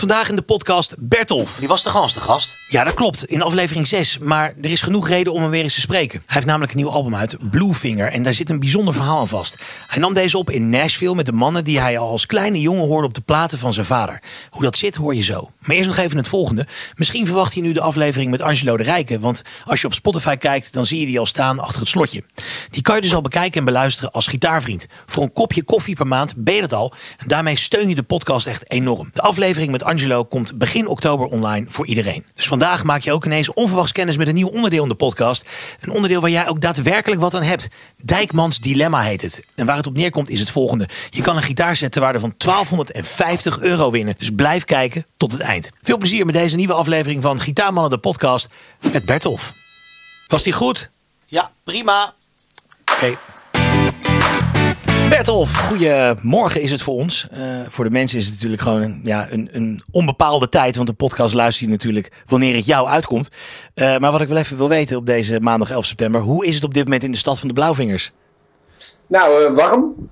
Vandaag in de podcast Bertolf. Wie was de gast? De gast? Ja, dat klopt. In aflevering 6. Maar er is genoeg reden om hem weer eens te spreken. Hij heeft namelijk een nieuw album uit, Bluefinger. En daar zit een bijzonder verhaal aan vast. Hij nam deze op in Nashville met de mannen die hij al als kleine jongen hoorde op de platen van zijn vader. Hoe dat zit hoor je zo. Maar eerst nog even het volgende. Misschien verwacht je nu de aflevering met Angelo de Rijken. Want als je op Spotify kijkt, dan zie je die al staan achter het slotje. Die kan je dus al bekijken en beluisteren als gitaarvriend. Voor een kopje koffie per maand ben je dat al. En daarmee steun je de podcast echt enorm. De aflevering met Angelo komt begin oktober online voor iedereen. Dus vandaag maak je ook ineens onverwachts kennis met een nieuw onderdeel in de podcast. Een onderdeel waar jij ook daadwerkelijk wat aan hebt. Dijkmans Dilemma heet het. En waar het op neerkomt is het volgende. Je kan een gitaarset ter waarde van 1250 euro winnen. Dus blijf kijken tot het eind. Veel plezier met deze nieuwe aflevering van Gitaarmannen de podcast met Bertolf. Was die goed? Ja, prima. Oké. Bertolf, goedemorgen is het voor ons. Uh, voor de mensen is het natuurlijk gewoon een, ja, een, een onbepaalde tijd. Want de podcast luister je natuurlijk wanneer het jou uitkomt. Uh, maar wat ik wel even wil weten op deze maandag 11 september. Hoe is het op dit moment in de stad van de Blauwvingers? Nou, uh, warm.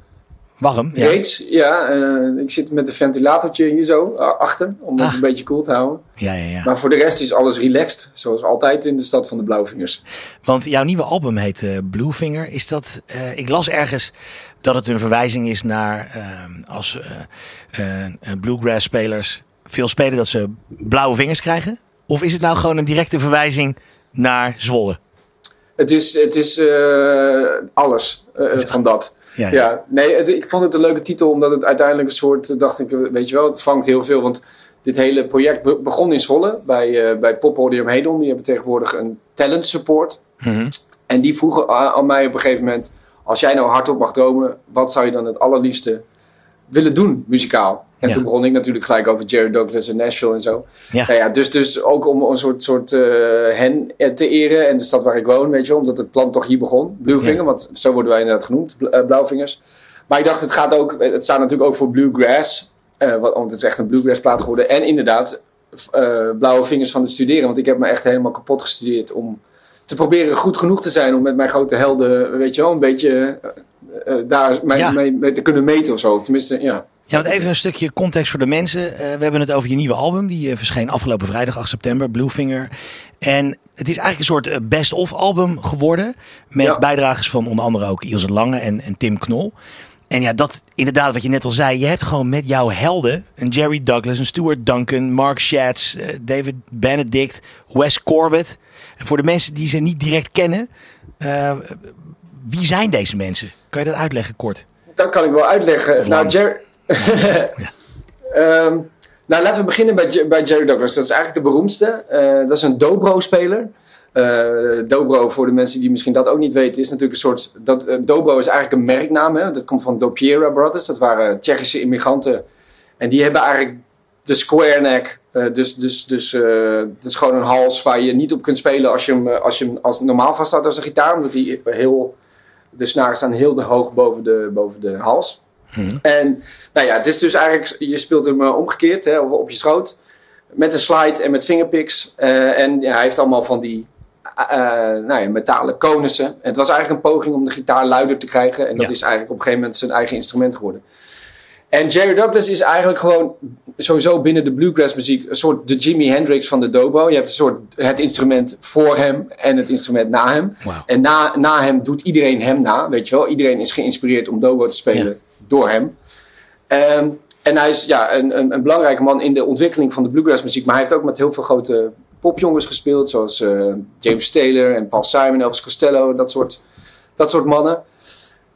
Warm, ja. Reeds, ja. Uh, ik zit met een ventilatortje hier zo achter, om het ah. een beetje koel te houden. Ja, ja, ja. Maar voor de rest is alles relaxed, zoals altijd in de stad van de Blauwvingers. Want jouw nieuwe album heet uh, Bluefinger. Is dat, uh, ik las ergens dat het een verwijzing is naar als bluegrass spelers veel spelen dat ze blauwe vingers krijgen? Of is het nou gewoon een directe verwijzing naar Zwolle? Het is, het is alles van dat. Ja, ja. nee, het, ik vond het een leuke titel omdat het uiteindelijk een soort, dacht ik, weet je wel, het vangt heel veel. Want dit hele project begon in Zwolle bij, uh, bij Poppodium Hedon. Die hebben tegenwoordig een talent support. Mm En die vroegen aan mij op een gegeven moment, als jij nou hardop mag dromen, wat zou je dan het allerliefste willen doen muzikaal? En toen begon ik natuurlijk gelijk over Jerry Douglas en Nashville en zo. Ja. Nou ja, dus, dus ook om een soort, soort uh, hen te eren en de stad waar ik woon, weet je omdat het plan toch hier begon. Bluefinger, ja. want zo worden wij inderdaad genoemd, uh, Blauwvingers. Maar ik dacht, het gaat ook, het staat natuurlijk ook voor Bluegrass, uh, want het is echt een Bluegrass plaat geworden. En inderdaad, blauwe vingers van de studeren, want ik heb me echt helemaal kapot gestudeerd om te proberen goed genoeg te zijn om met mijn grote helden, weet je wel, een beetje daar mee, Ja. mee, mee te kunnen meten of zo. Of tenminste, ja. Ja, want even een stukje context voor de mensen. Uh, we hebben het over je nieuwe album. Die uh, verscheen afgelopen vrijdag 8 september, Bluefinger. En het is eigenlijk een soort best-of album geworden. Met Ja. bijdragers van onder andere ook Ilse Lange en, en Tim Knol. En ja, dat inderdaad wat je net al zei. Je hebt gewoon met jouw helden, een Jerry Douglas, een Stuart Duncan, Mark Schatz, eh, David Benedict, Wes Corbett. En voor de mensen die ze niet direct kennen, eh, wie zijn deze mensen? Kan je dat uitleggen kort? Dat kan ik wel uitleggen. Of nou. Jerry. Ehm, nou, laten we beginnen bij, Jer- bij Jerry Douglas. Dat is eigenlijk de beroemdste. Eh, dat is een dobro-speler. Eh, dobro, voor de mensen die misschien dat ook niet weten, is natuurlijk een soort. Dat, eh, dobro is eigenlijk een merknaam. Hè? Dat komt van Dopiera Brothers. Dat waren Tsjechische immigranten. En die hebben eigenlijk de square neck. Dus dus, dus het is gewoon een hals waar je niet op kunt spelen als je hem, als je hem als normaal vasthoudt als een gitaar. Omdat die heel, de snaren staan heel de hoog boven de, boven de hals. En nou ja, het is dus eigenlijk, je speelt hem eh, omgekeerd hè, op, je schoot. Met een slide en met fingerpicks. Eh, en ja, hij heeft allemaal van die eh, nou ja, metalen konussen. En het was eigenlijk een poging om de gitaar luider te krijgen. En dat Ja. is eigenlijk op een gegeven moment zijn eigen instrument geworden. En Jerry Douglas is eigenlijk gewoon sowieso binnen de bluegrass muziek een soort de Jimi Hendrix van de dobro. Je hebt een soort het instrument voor hem en het instrument na hem. En na, na hem doet iedereen hem na, weet je wel. Iedereen is geïnspireerd om dobro te spelen Ja. door hem. Ehm, en hij is ja, een, een, een belangrijke man in de ontwikkeling van de bluegrass muziek. Maar hij heeft ook met heel veel grote popjongens gespeeld. Zoals eh, James Taylor en Paul Simon, Elvis Costello. Dat soort, dat soort mannen.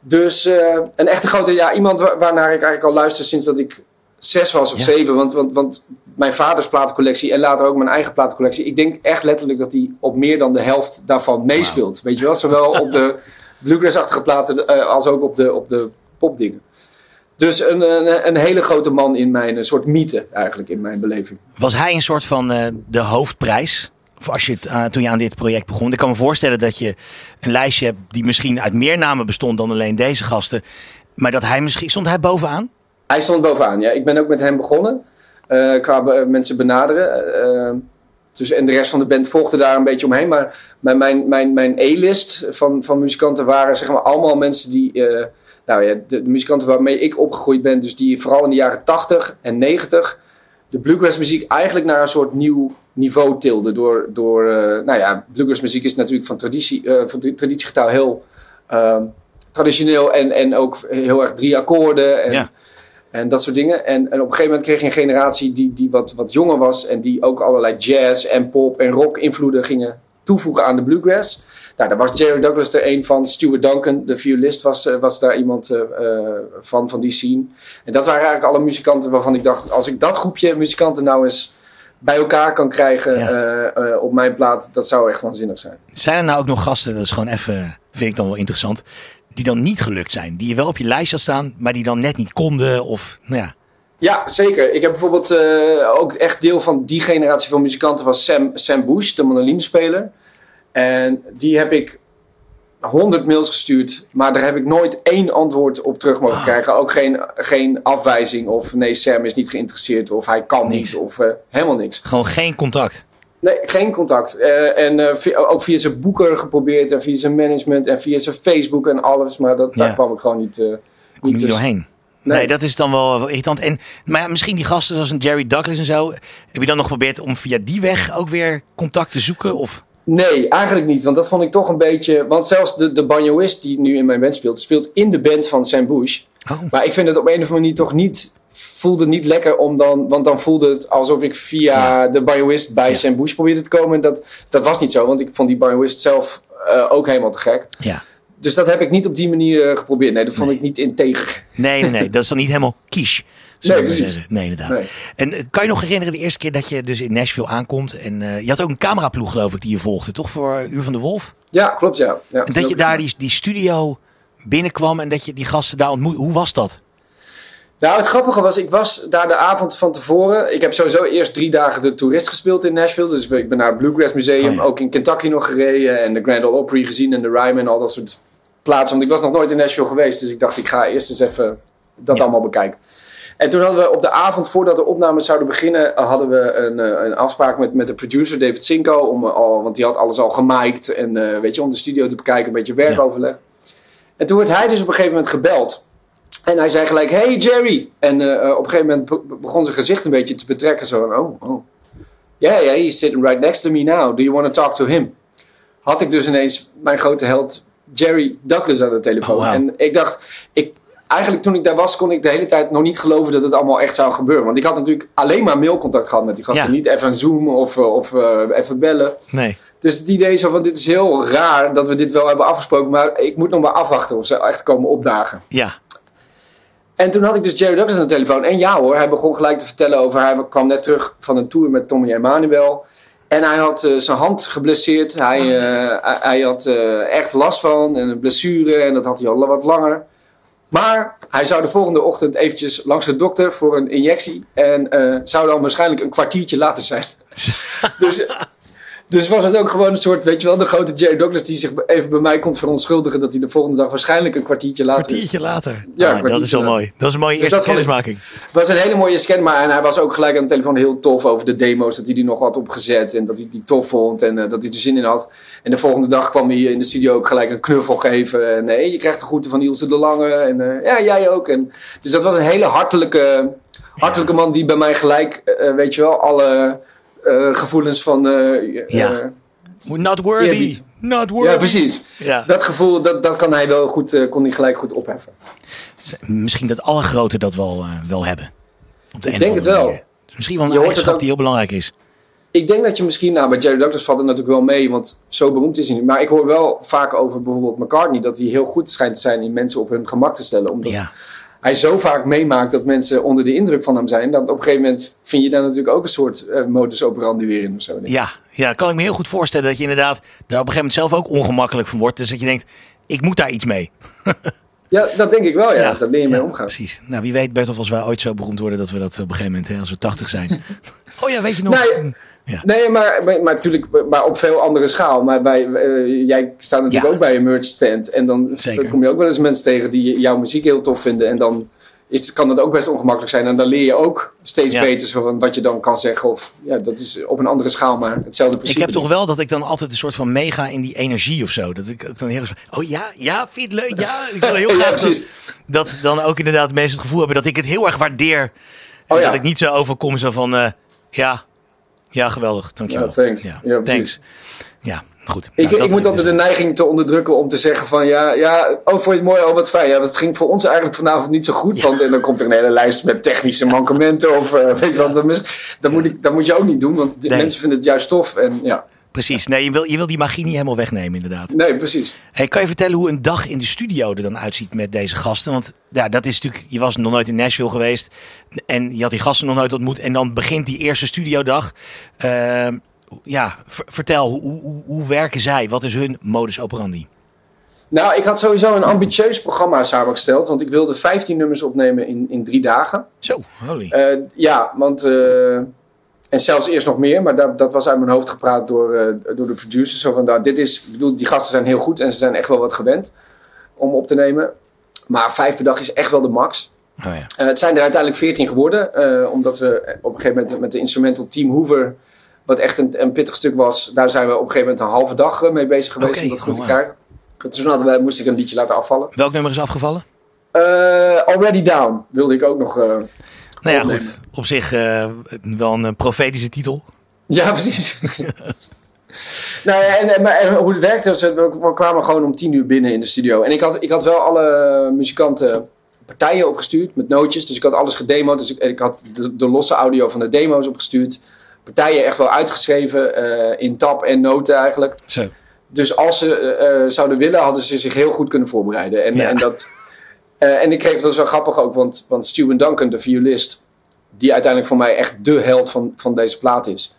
Dus eh, een echte grote, ja, iemand wa- waarnaar ik eigenlijk al luister sinds dat ik zes was of Ja. zeven. Want, want, want mijn vaders platencollectie en later ook mijn eigen platencollectie. Ik denk echt letterlijk dat hij op meer dan de helft daarvan meespeelt. Weet je wel, zowel op de bluegrass-achtige platen eh, als ook op de, op de popdingen. Dus een, een, een hele grote man in mijn een soort mythe eigenlijk in mijn beleving. Was hij een soort van eh, de hoofdprijs? Als je eh, toen je aan dit project begon. Ik kan me voorstellen dat je een lijstje hebt die misschien uit meer namen bestond dan alleen deze gasten. Maar dat hij misschien. Stond hij bovenaan? Hij stond bovenaan. Ja. Ik ben ook met hem begonnen. eh, qua mensen benaderen. eh, dus, en de rest van de band volgde daar een beetje omheen. Maar mijn, mijn, mijn, mijn E-list van, van muzikanten waren zeg maar, allemaal mensen die... nou ja, de, de muzikanten waarmee ik opgegroeid ben, dus die vooral in de jaren 80 en 90... de bluegrass muziek eigenlijk naar een soort nieuw niveau tilde. Door, door eh, nou ja, bluegrass muziek is natuurlijk van traditie, eh, van tra- traditiegetouw heel ehm, traditioneel en, en ook heel erg drie akkoorden en, Ja. en dat soort dingen. En, en op een gegeven moment kreeg je een generatie die, die wat, wat jonger was en die ook allerlei jazz en pop en rock invloeden gingen toevoegen aan de bluegrass. Nou, daar was Jerry Douglas er een van. Stuart Duncan, de violist, was, eh, was daar iemand van, van die scene. En dat waren eigenlijk alle muzikanten waarvan ik dacht... als ik dat groepje muzikanten nou eens bij elkaar kan krijgen Ja. eh, eh, op mijn plaat... dat zou echt waanzinnig zijn. Zijn er nou ook nog gasten, dat is gewoon even, vind ik dan wel interessant, die dan niet gelukt zijn? Die je wel op je lijst had staan, maar die dan net niet konden of, nou ja. Ja, zeker. Ik heb bijvoorbeeld eh, ook echt deel van die generatie van muzikanten was Sam, Sam Bush, de mandolinespeler. En die heb ik honderd mails gestuurd, maar daar heb ik nooit één antwoord op terug mogen Ah. krijgen. Ook geen, geen afwijzing of nee, Sam is niet geïnteresseerd of hij kan Niks. niet of eh, helemaal niks. Gewoon geen contact. Nee, geen contact. Eh, en eh, ook via zijn boeker geprobeerd en via zijn management en via zijn Facebook en alles, maar dat, Ja. daar kwam ik gewoon niet, niet tussen. doorheen. Nee. Nee. dat is dan wel, wel irritant. En, maar ja, misschien die gasten zoals een Jerry Douglas en zo. Heb je dan nog geprobeerd om via die weg ook weer contact te zoeken? Of, Nee, eigenlijk niet. Want dat vond ik toch een beetje... Want zelfs de, de banjoist die nu in mijn band speelt... speelt in de band van Sam Bush. oh, Maar ik vind het op een of andere manier toch niet... Voelde niet lekker om dan... Want dan voelde het alsof ik via Ja. de banjoist bij Ja. Sam Bush probeerde te komen. En dat, dat was niet zo. Want ik vond die banjoist zelf eh, ook helemaal te gek. ja. Dus dat heb ik niet op die manier eh, geprobeerd. Nee, dat vond Nee. ik niet integer. Nee, nee, nee. dat is dan niet helemaal kies. Nee, precies. Nee, inderdaad. Nee. En eh, kan je nog herinneren de eerste keer dat je dus in Nashville aankomt? En eh, je had ook een cameraploeg, geloof ik, die je volgde, toch? Voor Uur van de Wolf? Ja, klopt ja. ja En dat je daar die, die studio binnenkwam en dat je die gasten daar ontmoet. Hoe was dat? Nou, het grappige was, ik was daar de avond van tevoren. Ik heb sowieso eerst drie dagen de toerist gespeeld in Nashville. Dus ik ben naar het Bluegrass Museum, Oh ja. ook in Kentucky nog gereden. En de Grand Ole Opry gezien en de Ryman en al dat soort plaatsen. Want ik was nog nooit in Nashville geweest. Dus ik dacht, ik ga eerst eens even dat Ja. allemaal bekijken. En toen hadden we op de avond voordat de opnames zouden beginnen, eh, hadden we een, eh, een afspraak met, met de producer David Cinco. Om, eh, al, want die had alles al gemiked. En weet je, om de studio te bekijken, een beetje werkoverleg. En toen werd hij dus op een gegeven moment gebeld. En hij zei gelijk, hey Jerry. En op een gegeven moment be- begon zijn gezicht een beetje te betrekken. Zo van, oh, oh. Yeah, yeah, he's sitting right next to me now. Do you want to talk to him? Had ik dus ineens mijn grote held Jerry Douglas aan de telefoon. Oh, wow. En ik dacht, ik, eigenlijk toen ik daar was, kon ik de hele tijd nog niet geloven dat het allemaal echt zou gebeuren. Want ik had natuurlijk alleen maar mailcontact gehad met die gasten. Ja. Niet even Zoom of, eh, of eh, even bellen. Nee. Dus het idee zo van, dit is heel raar dat we dit wel hebben afgesproken. Maar ik moet nog maar afwachten of ze echt komen opdagen. Ja. En toen had ik dus Jerry Douglas aan de telefoon. En ja hoor, hij begon gelijk te vertellen over... Hij kwam net terug van een tour met Tommy Emmanuel. En hij had eh, zijn hand geblesseerd. Hij, eh, hij, had echt last van en een blessure. En dat had hij al wat langer. Maar hij zou de volgende ochtend eventjes langs de dokter voor een injectie. En eh, zou dan waarschijnlijk een kwartiertje later zijn. dus, dus was het ook gewoon een soort, weet je wel, de grote Jerry Douglas die zich even bij mij komt verontschuldigen. Dat hij de volgende dag waarschijnlijk een kwartiertje later is. kwartiertje later. Ja, Ah, dat is wel later. mooi. Dat is een mooie Dus eerste kennismaking. Het was een hele mooie scan, maar en hij was ook gelijk aan de telefoon heel tof over de demo's. Dat hij die nog had opgezet en dat hij die tof vond en eh, dat hij er zin in had. En de volgende dag kwam hij in de studio ook gelijk een knuffel geven. En eh, je krijgt de groeten van Ilse de Lange. En eh, ja, jij ook. En, dus dat was een hele hartelijke, hartelijke man die bij mij gelijk, weet je wel, alle eh, gevoelens van... eh, Ja. eh, Not worthy. Eerbied. Not worthy. ja, precies. Ja. Dat gevoel, dat, dat kan hij wel goed, eh, kon hij gelijk goed opheffen. Misschien dat alle groten dat wel, wel hebben. Op de Ik denk het wel. Dus misschien wel een Je eigenschap ook- die heel belangrijk is. Ik denk dat je misschien, nou bij Jerry Douglas valt het natuurlijk wel mee, want zo beroemd is hij niet. Maar ik hoor wel vaak over bijvoorbeeld McCartney dat hij heel goed schijnt te zijn in mensen op hun gemak te stellen. Omdat Ja. Hij zo vaak meemaakt dat mensen onder de indruk van hem zijn. Dat op een gegeven moment vind je daar natuurlijk ook een soort eh, modus operandi weer in of zo. Ja, ja, kan ik me heel goed voorstellen dat je inderdaad daar op een gegeven moment zelf ook ongemakkelijk van wordt. Dus dat je denkt, ik moet daar iets mee. Ja, dat denk ik wel, ja. Daar leer je mee ja, omgaan. Precies. Nou, wie weet, Bert, of als wij ooit zo beroemd worden dat we dat op een gegeven moment, hè, als we 80 zijn. oh ja, weet je nog? Toen- Ja. Nee, maar, maar, maar natuurlijk, maar op veel andere schaal. Maar bij, eh, jij staat natuurlijk Ja. ook bij een merch stand. En dan, kom je ook wel eens mensen tegen die jouw muziek heel tof vinden. En dan is, kan dat ook best ongemakkelijk zijn. En dan leer je ook steeds Ja. beter zo van wat je dan kan zeggen. Of ja, dat is op een andere schaal, maar hetzelfde Ik principe. heb toch wel dat ik dan altijd een soort van meega in die energie of zo. Dat ik dan heel erg van, oh ja, ja, vind je het leuk? Ja, ik wil heel graag dat, dat dan ook inderdaad mensen het gevoel hebben dat ik het heel erg waardeer. Oh, dat ik niet zo overkom zo van, eh, ja, ja, geweldig, dankjewel. Ja, thanks. Ja, Ja, thanks. Ja, goed. Ik, Nou, ik moet altijd de neiging te onderdrukken om te zeggen van ja, ja, oh vond je het mooi, oh wat fijn. Ja, dat ging voor ons eigenlijk vanavond niet zo goed. Want en dan komt er een hele lijst met technische mankementen of eh, weet je wat. Dat, moet ik, dat moet je ook niet doen, want Nee. mensen vinden het juist tof. En ja, Precies, nee, je wil, je wil die magie niet helemaal wegnemen inderdaad. nee, precies. Hey, kan je vertellen hoe een dag in de studio er dan uitziet met deze gasten? Want ja, dat is natuurlijk, je was nog nooit in Nashville geweest en je had die gasten nog nooit ontmoet. En dan begint die eerste studiodag. Ehm, ja, ver- vertel, hoe, hoe, hoe- hoe werken zij? Wat is hun modus operandi? Nou, ik had sowieso een ambitieus programma samengesteld, want ik wilde 15 nummers opnemen in, in drie dagen. Zo, holy. Eh, ja, want. eh, en zelfs eerst nog meer, maar dat, dat was uit mijn hoofd gepraat door, eh, door de producers. Zo van, nou, dit is, ik bedoel, die gasten zijn heel goed en ze zijn echt wel wat gewend om op te nemen. Maar vijf per dag is echt wel de max. Oh ja. Eh, het zijn er uiteindelijk 14 geworden, eh, omdat we op een gegeven moment met de instrumental Team Hoover, wat echt een, een pittig stuk was, daar zijn we op een gegeven moment een halve dag mee bezig geweest om dat goed oh, te wow. krijgen. Toen hadden we, moest ik een liedje laten afvallen. Welk nummer is afgevallen? Already Down wilde ik ook nog. Eh, Nou ja, Opnemen. goed. Op zich eh, wel een eh, profetische titel. Ja, precies. nou ja, en, en, hoe het werkte, was, we kwamen gewoon om tien uur binnen in de studio. En ik had, ik had wel alle muzikanten partijen opgestuurd met nootjes. Dus ik had alles gedemoed. Dus ik, ik had de, de losse audio van de demo's opgestuurd. Partijen echt wel uitgeschreven eh, in tab en noten eigenlijk. Zo. Dus als ze eh, eh, zouden willen, hadden ze zich heel goed kunnen voorbereiden. En, Ja. en, dat, eh, en ik kreeg was wel grappig ook, want, want Duncan, de violist, die uiteindelijk voor mij echt de held van, van deze plaat is.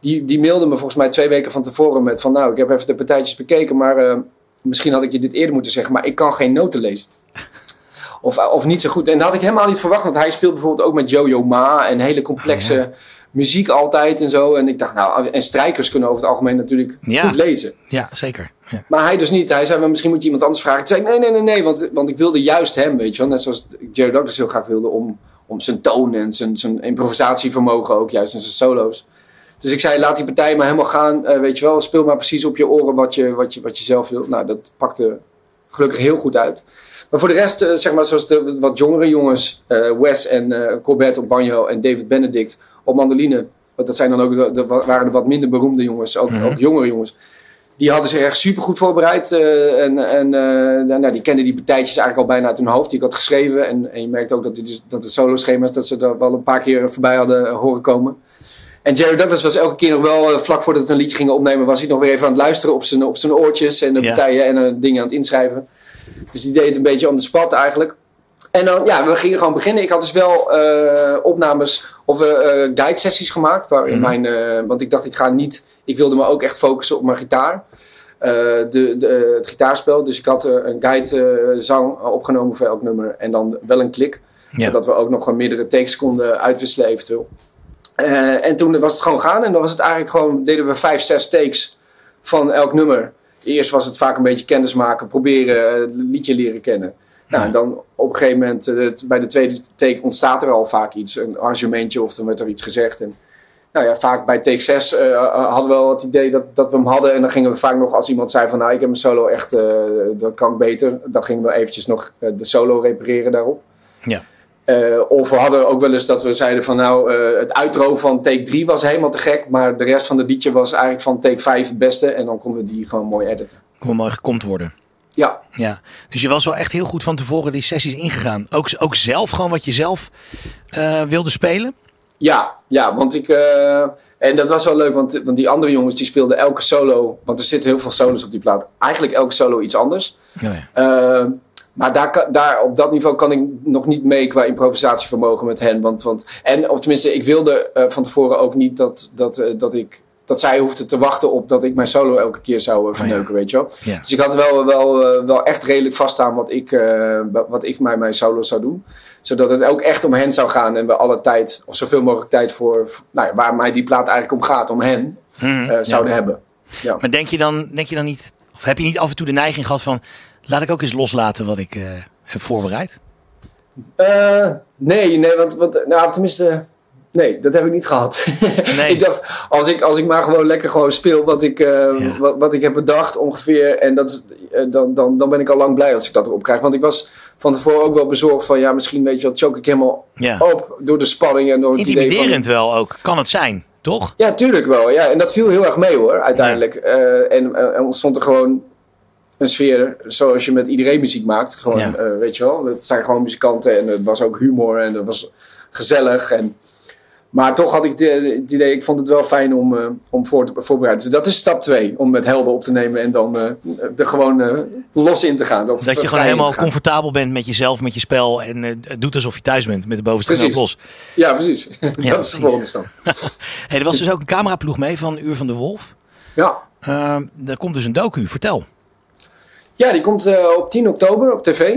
Die, die mailde me volgens mij twee weken van tevoren met van nou, ik heb even de partijtjes bekeken, maar eh, misschien had ik je dit eerder moeten zeggen, maar ik kan geen noten lezen. Of, of niet zo goed. En dat had ik helemaal niet verwacht, want hij speelt bijvoorbeeld ook met Yo-Yo Ma en hele complexe Oh. Muziek altijd en zo. En ik dacht nou, en strijkers kunnen over het algemeen natuurlijk Ja. goed lezen. Ja, zeker. Ja. Maar hij dus niet. Hij zei, misschien moet je iemand anders vragen. Toen zei ik, nee, nee, nee, nee. Want, want ik wilde juist hem, weet je wel. Net zoals Jerry Douglas heel graag wilde om, om zijn toon en zijn, zijn improvisatievermogen ook. Juist in zijn solo's. Dus ik zei, laat die partij maar helemaal gaan. eh, weet je wel, speel maar precies op je oren wat je, wat je, wat je zelf wil. Nou, dat pakte gelukkig heel goed uit. Maar voor de rest, eh, zeg maar, zoals de wat jongere jongens. eh, Wes en Corbett op banjo en David Benedict op mandoline. Want dat zijn dan ook de, de- waren de wat minder beroemde jongens. Ook, Mhm. ook jongere jongens. Die hadden zich echt super goed voorbereid. eh, en en eh, nou, die kenden die partijtjes eigenlijk al bijna uit hun hoofd. Die ik had geschreven. En, en je merkt ook dat, die dus, dat de solo-schema's dat ze er wel een paar keer voorbij hadden eh, horen komen. En Jerry Douglas was elke keer nog wel, vlak voordat we een liedje gingen opnemen, was hij nog weer even aan het luisteren op zijn, op zijn oortjes en de Ja. partijen en dingen aan het inschrijven. Dus die deed het een beetje on the spot eigenlijk. En dan, ja, we gingen gewoon beginnen. Ik had dus wel eh, opnames of eh, guide sessies gemaakt. Waarin Mhm. mijn, want ik dacht, ik ga niet, ik wilde me ook echt focussen op mijn gitaar. De, de, het gitaarspel. Dus ik had een guide zang opgenomen voor elk nummer. En dan wel een klik. Ja. Zodat we ook nog een meerdere takes konden uitwisselen eventueel. En toen was het gewoon gaan. En dan was het eigenlijk gewoon, deden we vijf, zes takes van elk nummer. Eerst was het vaak een beetje kennis maken, proberen, het liedje leren kennen. Nou, en dan op een gegeven moment, eh, bij de tweede take ontstaat er al vaak iets. Een arrangementje of dan werd er iets gezegd. En, nou ja, vaak bij take 6 eh, hadden we wel het idee dat, dat we hem hadden. En dan gingen we vaak nog, als iemand zei van nou, ik heb een solo echt, eh, dat kan ik beter. Dan gingen we eventjes nog eh, de solo repareren daarop. Ja. Eh, of we hadden ook wel eens dat we zeiden van nou, eh, het outro van take 3 was helemaal te gek. Maar de rest van het liedje was eigenlijk van take 5 het beste. En dan konden we die gewoon mooi editen. Hoe mooi gekomt worden. Ja, Ja, dus je was wel echt heel goed van tevoren die sessies ingegaan. Ook, ook zelf, gewoon wat je zelf eh, wilde spelen. Ja, ja, want ik. eh, en dat was wel leuk, want, want die andere jongens die speelden elke solo. Want er zitten heel veel solos op die plaat. Eigenlijk elke solo iets anders. Ja, ja. Eh, maar daar, daar, op dat niveau kan ik nog niet mee qua improvisatievermogen met hen. Want, want, en, of tenminste, ik wilde van tevoren ook niet dat, dat, dat, ik, dat zij hoefden te wachten op dat ik mijn solo elke keer zou eh, verneuken, weet je wel. Ja. Dus ik had wel, wel, eh, wel echt redelijk vaststaan wat ik, eh, wat ik bij mijn solo zou doen. Zodat het ook echt om hen zou gaan en we alle tijd, of zoveel mogelijk tijd voor, nou ja, waar mij die plaat eigenlijk om gaat, om hen, Mhm, zouden hebben. Ja. Maar denk je, dan, denk je dan niet, of heb je niet af en toe de neiging gehad van, laat ik ook eens loslaten wat ik heb voorbereid? Nee, nee, want, want nou, tenminste, nee, dat heb ik niet gehad. Nee. ik dacht, als ik, als ik maar gewoon lekker gewoon speel wat ik, eh, Ja. wat, wat ik heb bedacht ongeveer, en dat, eh, dan, dan, dan ben ik al lang blij als ik dat erop krijg. Want ik was van tevoren ook wel bezorgd van... ja, misschien weet je wel, choke ik helemaal Ja. op door de spanning en door het idee van... Wel ook, kan het zijn, toch? Ja, tuurlijk wel. Ja, en dat viel heel erg mee hoor, uiteindelijk. Eh, en ontstond er gewoon een sfeer zoals je met iedereen muziek maakt. Gewoon, weet je wel, het zijn gewoon muzikanten en het was ook humor en het was gezellig. En, maar toch had ik het, idee, ik vond het wel fijn om, eh, om voor te voorbereiden. Dus dat is stap twee, om met helden op te nemen en dan eh, er gewoon eh, los in te gaan. Dat je gewoon helemaal comfortabel bent met jezelf, met je spel. En het doet alsof je thuis bent met de bovenste Precies. los. Ja, precies. dat is de volgende stap. Hey, er was dus ook een cameraploeg mee van Uur van de Wolf. Ja. Uh, er komt dus een docu, vertel. Ja, die komt op 10 oktober op tv.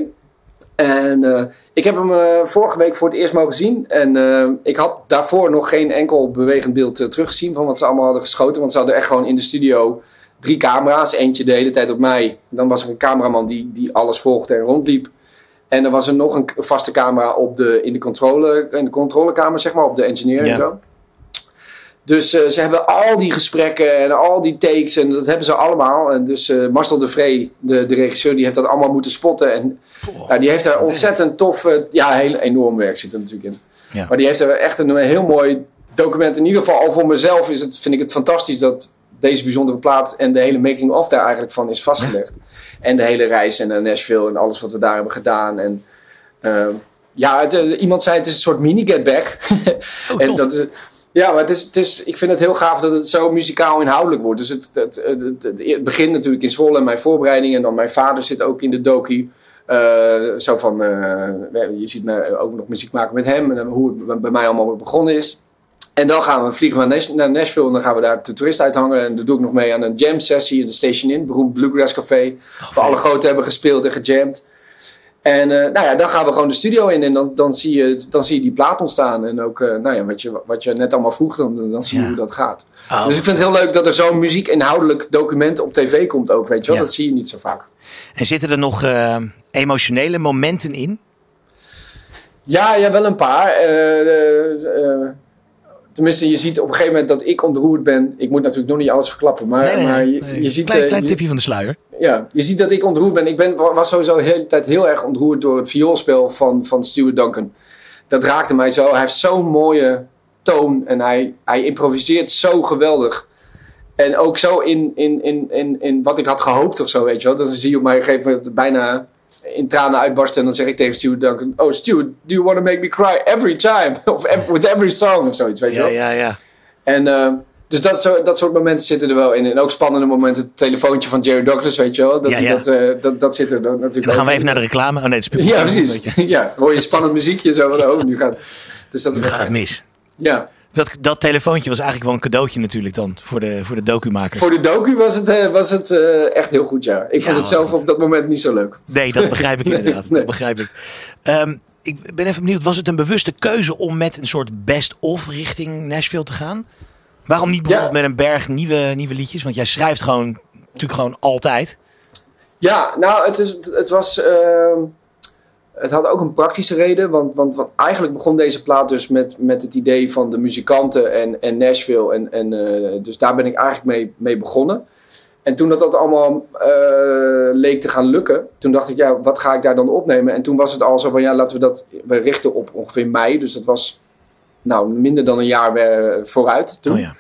En eh, ik heb hem eh, vorige week voor het eerst mogen zien. En eh, ik had daarvoor nog geen enkel bewegend beeld teruggezien van wat ze allemaal hadden geschoten. Want ze hadden echt gewoon in de studio drie camera's. Eentje de hele tijd op mij. Dan was er een cameraman die, die alles volgde en rondliep. En er was er nog een vaste camera op de, in, de controle, in de controlekamer, zeg maar, op de engineer Ja. en zo. Dus eh, ze hebben al die gesprekken en al die takes en dat hebben ze allemaal. En dus eh, Marcel de Vree, de, de regisseur, die heeft dat allemaal moeten spotten. En ja, die heeft daar ontzettend tof, eh, ja, heel enorm werk zit er natuurlijk in. Ja. Maar die heeft er echt een heel mooi document. In ieder geval al voor mezelf is het, vind ik het fantastisch dat deze bijzondere plaat en de hele making of daar eigenlijk van is vastgelegd. En de hele reis en Nashville en alles wat we daar hebben gedaan. En ja, het, iemand zei het is een soort mini Get Back. Oh, en dat is, ja, maar het is, het is, ik vind het heel gaaf dat het zo muzikaal inhoudelijk wordt. Dus het, het, het, het begint natuurlijk in Zwolle, mijn voorbereiding. En dan mijn vader zit ook in de docu. Eh, zo van, eh, je ziet me ook nog muziek maken met hem. En hoe het bij mij allemaal begonnen is. En dan gaan we vliegen naar, Nash- naar Nashville. En dan gaan we daar de toerist uithangen. En dat doe ik nog mee aan een jam sessie in de Station Inn. Beroemd Bluegrass Café. waar alle groten hebben gespeeld en gejamd. En eh, nou ja, dan gaan we gewoon de studio in. En dan, dan, zie, je, dan zie je die plaat ontstaan. En ook eh, nou ja, wat, je, wat je net allemaal vroeg, dan, dan zie je Ja. hoe dat gaat. Oh, Dus ik vind het heel leuk dat er zo'n muziekinhoudelijk document op tv komt ook. Weet je wel? Ja. Dat zie je niet zo vaak. En zitten er nog eh, emotionele momenten in? Ja, ja, wel een paar. Eh, tenminste, je ziet op een gegeven moment dat ik ontroerd ben. Ik moet natuurlijk nog niet alles verklappen, maar, Nee, nee, maar je, nee. je ziet... klein, eh, klein je- tipje van de sluier. ja, je ziet dat ik ontroerd ben. Ik ben, was sowieso de hele tijd heel erg ontroerd door het vioolspel van, van Stuart Duncan. Dat raakte mij zo. Hij heeft zo'n mooie toon en hij, hij improviseert zo geweldig. En ook zo in, in, in, in, in wat ik had gehoopt of zo, weet je wel. Dan zie je op mij een gegeven moment bijna in tranen uitbarsten. En dan zeg ik tegen Stuart Duncan... Oh, Stuart, do you want to make me cry every time? Of with every song of zoiets, weet je Ja, wel. ja, ja. En eh, dus dat, zo, dat soort momenten zitten er wel in. En ook spannende momenten. Het telefoontje van Jerry Douglas, weet je wel. Dat, Ja, hij ja. Dat, eh, dat, dat zit er dan natuurlijk En dan gaan we even naar de reclame. Oh nee, het is Ja, precies. Ja, hoor je spannend muziekje zo van, oh, nu gaat... Dus dat is Nu gaat het mis. Ja. Dat, dat telefoontje was eigenlijk wel een cadeautje natuurlijk dan voor de, voor de. Voor de docu was het, eh, was het eh, echt heel goed, ja. Ik Ja, vond het zelf goed. op dat moment niet zo leuk. Nee, dat begrijp ik inderdaad. nee. Dat begrijp ik. Ehm, ik ben even benieuwd, was het een bewuste keuze om met een soort best-of richting Nashville te gaan? Waarom niet bijvoorbeeld met een berg nieuwe, nieuwe liedjes? Want jij schrijft gewoon, natuurlijk gewoon altijd. Ja, nou, het, is, het, het was. ehm, het had ook een praktische reden. Want, want, eigenlijk begon deze plaat dus met, met het idee van de muzikanten en, en Nashville. En, en, eh, dus daar ben ik eigenlijk mee, mee begonnen. En toen dat, dat allemaal eh, leek te gaan lukken, toen dacht ik, ja, wat ga ik daar dan opnemen? En toen was het al zo van, ja, laten we dat we richten op ongeveer mei. Dus dat was nou, minder dan een jaar eh, vooruit toen. Oh ja.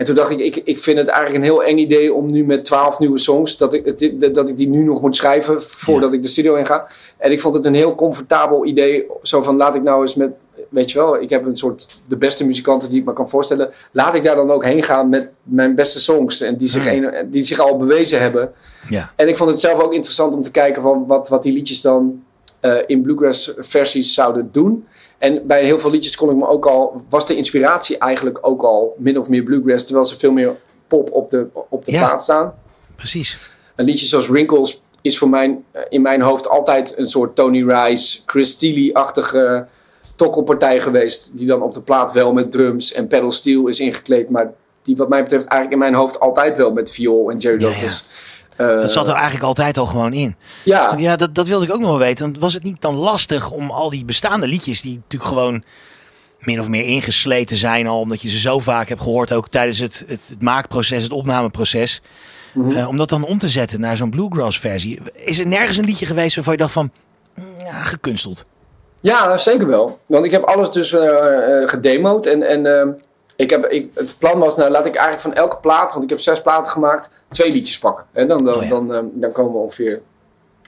En toen dacht ik, ik, ik vind het eigenlijk een heel eng idee om nu met twaalf nieuwe songs, dat ik, het, dat ik die nu nog moet schrijven voordat ik de studio in ga. En ik vond het een heel comfortabel idee, zo van laat ik nou eens met, weet je wel, ik heb een soort de beste muzikanten die ik me kan voorstellen. Laat ik daar dan ook heen gaan met mijn beste songs en die zich, een, die zich al bewezen hebben. Ja. En ik vond het zelf ook interessant om te kijken van wat, wat die liedjes dan eh, in bluegrass versies zouden doen. En bij heel veel liedjes kon ik me ook al, was de inspiratie eigenlijk ook al min of meer bluegrass, terwijl ze veel meer pop op de, op de Ja. plaat staan. Precies. Een liedje zoals Wrinkles is voor mij eh, in mijn hoofd altijd een soort Tony Rice, Chris Steele-achtige tokkelpartij geweest. Die dan op de plaat wel met drums en pedal steel is ingekleed. Maar die wat mij betreft eigenlijk in mijn hoofd altijd wel met viool en Jerry Ja, Douglas. Eh, Dat zat er eigenlijk altijd al gewoon in. ja, ja, dat, dat wilde ik ook nog wel weten. Was het niet dan lastig om al die bestaande liedjes, die natuurlijk gewoon min of meer ingesleten zijn al, omdat je ze zo vaak hebt gehoord, ook tijdens het, het, het maakproces, het opnameproces, Mhm. eh, om dat dan om te zetten naar zo'n bluegrass versie. Is er nergens een liedje geweest waarvan je dacht van, "Mm, ja, gekunsteld. Ja, zeker wel. Want ik heb alles dus eh, gedemoed. En, en ehm, ik heb, ik, het plan was, nou laat ik eigenlijk van elke plaat, want ik heb zes platen gemaakt, twee liedjes pakken. En dan, dan, Oh ja. dan, ehm, dan komen we ongeveer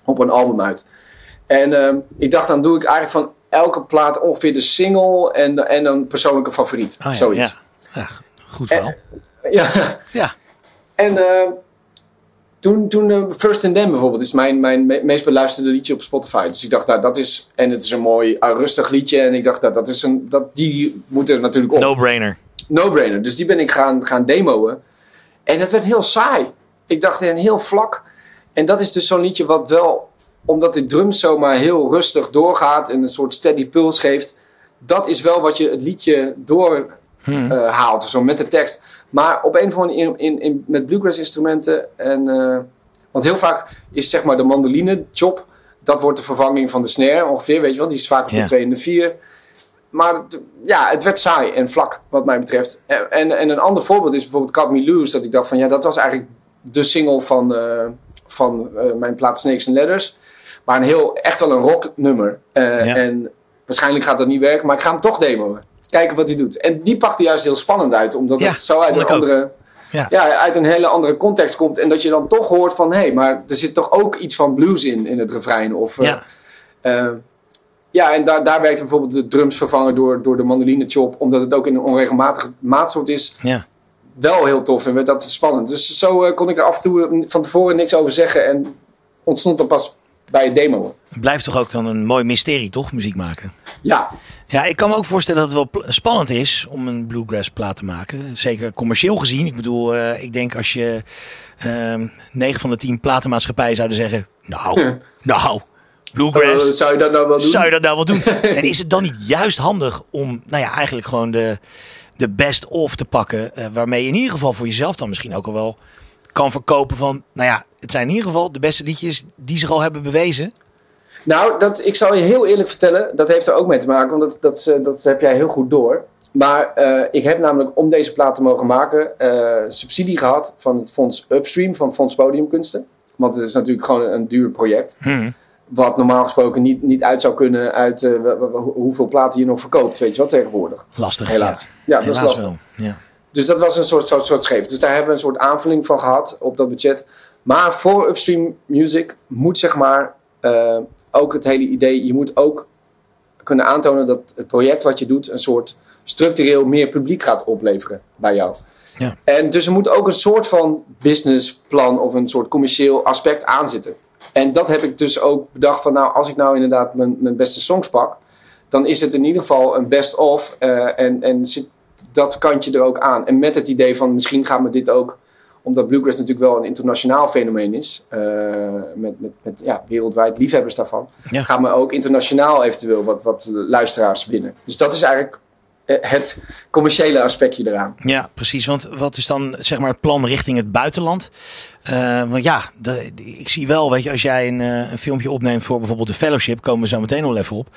op een album uit. En ehm, ik dacht, dan doe ik eigenlijk van elke plaat ongeveer de single en, en een persoonlijke favoriet. Oh ja, Zoiets. Ja. ja, goed wel. Ja. Ja. En eh, toen, toen eh, First and Then bijvoorbeeld is mijn, mijn me- meest beluisterde liedje op Spotify. Dus ik dacht, nou, dat is... En het is een mooi, uh, rustig liedje. En ik dacht, nou, dat is een, dat, die moet er natuurlijk op. No-brainer. No-brainer. Dus die ben ik gaan, gaan demoen. En dat werd heel saai. Ik dacht, en heel vlak. En dat is dus zo'n liedje wat wel... Omdat de drums zomaar heel rustig doorgaat... en een soort steady puls geeft... dat is wel wat je het liedje door Hm. eh, haalt, zo, met de tekst. Maar op een of andere manier in, in, met bluegrass instrumenten en... eh, want heel vaak is zeg maar de mandoline chop, dat wordt de vervanging van de snare ongeveer, weet je wel. Die is vaak op de 2 en de 4. Maar het- ja, het werd saai en vlak, wat mij betreft. En, en, en een ander voorbeeld is bijvoorbeeld Cut Me Loose, dat ik dacht van ja, dat was eigenlijk de single van, eh, van eh, mijn plaat Snakes and Ladders. Maar een heel, echt wel een rocknummer. Eh, Ja. En waarschijnlijk gaat dat niet werken, maar ik ga hem toch demoen. Kijken wat hij doet. En die pakte juist heel spannend uit, omdat Ja, het zo uit een andere Ja. ja, uit een hele andere context komt. En dat je dan toch hoort van... hé, hey, maar er zit toch ook iets van blues in, in het refrein. Of, Ja. Ja, en daar, daar werkt bijvoorbeeld de drums vervangen door, door de mandoline chop. Omdat het ook in een onregelmatige maatsoort is. Ja. Wel heel tof en werd dat spannend. Dus zo eh, kon ik er af en toe eh, van tevoren niks over zeggen. En ontstond dan pas bij het demo. Het blijft toch ook dan een mooi mysterie, toch? Muziek maken. Ja, Ja, ik kan me ook voorstellen dat het wel spannend is om een bluegrass plaat te maken. Zeker commercieel gezien. Ik bedoel, eh, ik denk als je ehm 9 van de 10 platenmaatschappijen zouden zeggen... Nou, nou, bluegrass, Eh, zou je dat nou wel doen? zou je dat nou wel doen? en is het dan niet juist handig om, nou ja, eigenlijk gewoon de, de best of te pakken... eh, waarmee je in ieder geval voor jezelf dan misschien ook al wel kan verkopen van... Nou ja, het zijn in ieder geval de beste liedjes die zich al hebben bewezen. Nou, dat, ik zal je heel eerlijk vertellen, dat heeft er ook mee te maken, want dat, dat, eh, dat heb jij heel goed door. Maar ik heb namelijk om deze plaat te mogen maken subsidie gehad van het fonds Upstream, van Fonds Podiumkunsten. Want het is natuurlijk gewoon een, een duur project. Hm. Wat normaal gesproken niet, niet uit zou kunnen uit eh, hoeveel platen je nog verkoopt, weet je wel, tegenwoordig. Lastig. Helaas. Ja, Ja, dat is lastig. wel. Ja. Dus dat was een soort, soort, soort scheef. Dus daar hebben we een soort aanvulling van gehad op dat budget. Maar voor Upstream Music moet zeg maar eh, ook het hele idee... Je moet ook kunnen aantonen dat het project wat je doet... een soort structureel meer publiek gaat opleveren bij jou. Ja. En dus er moet ook een soort van businessplan of een soort commercieel aspect aan zitten. En dat heb ik dus ook bedacht van... Nou, als ik nou inderdaad mijn, mijn beste songs pak... dan is het in ieder geval een best-of. eh, en, en zit dat kantje er ook aan. En met het idee van misschien gaan we dit ook, omdat bluegrass natuurlijk wel een internationaal fenomeen is, eh, met, met, met ja, wereldwijd liefhebbers daarvan, Ja. gaan we ook internationaal eventueel wat, wat luisteraars winnen. Dus dat is eigenlijk eh, het commerciële aspectje eraan. Ja, precies. Want wat is dan zeg maar het plan richting het buitenland? Eh, want ja, de, de- ik zie wel, weet je, als jij een, eh, een filmpje opneemt voor bijvoorbeeld de fellowship, komen we zo meteen nog even op.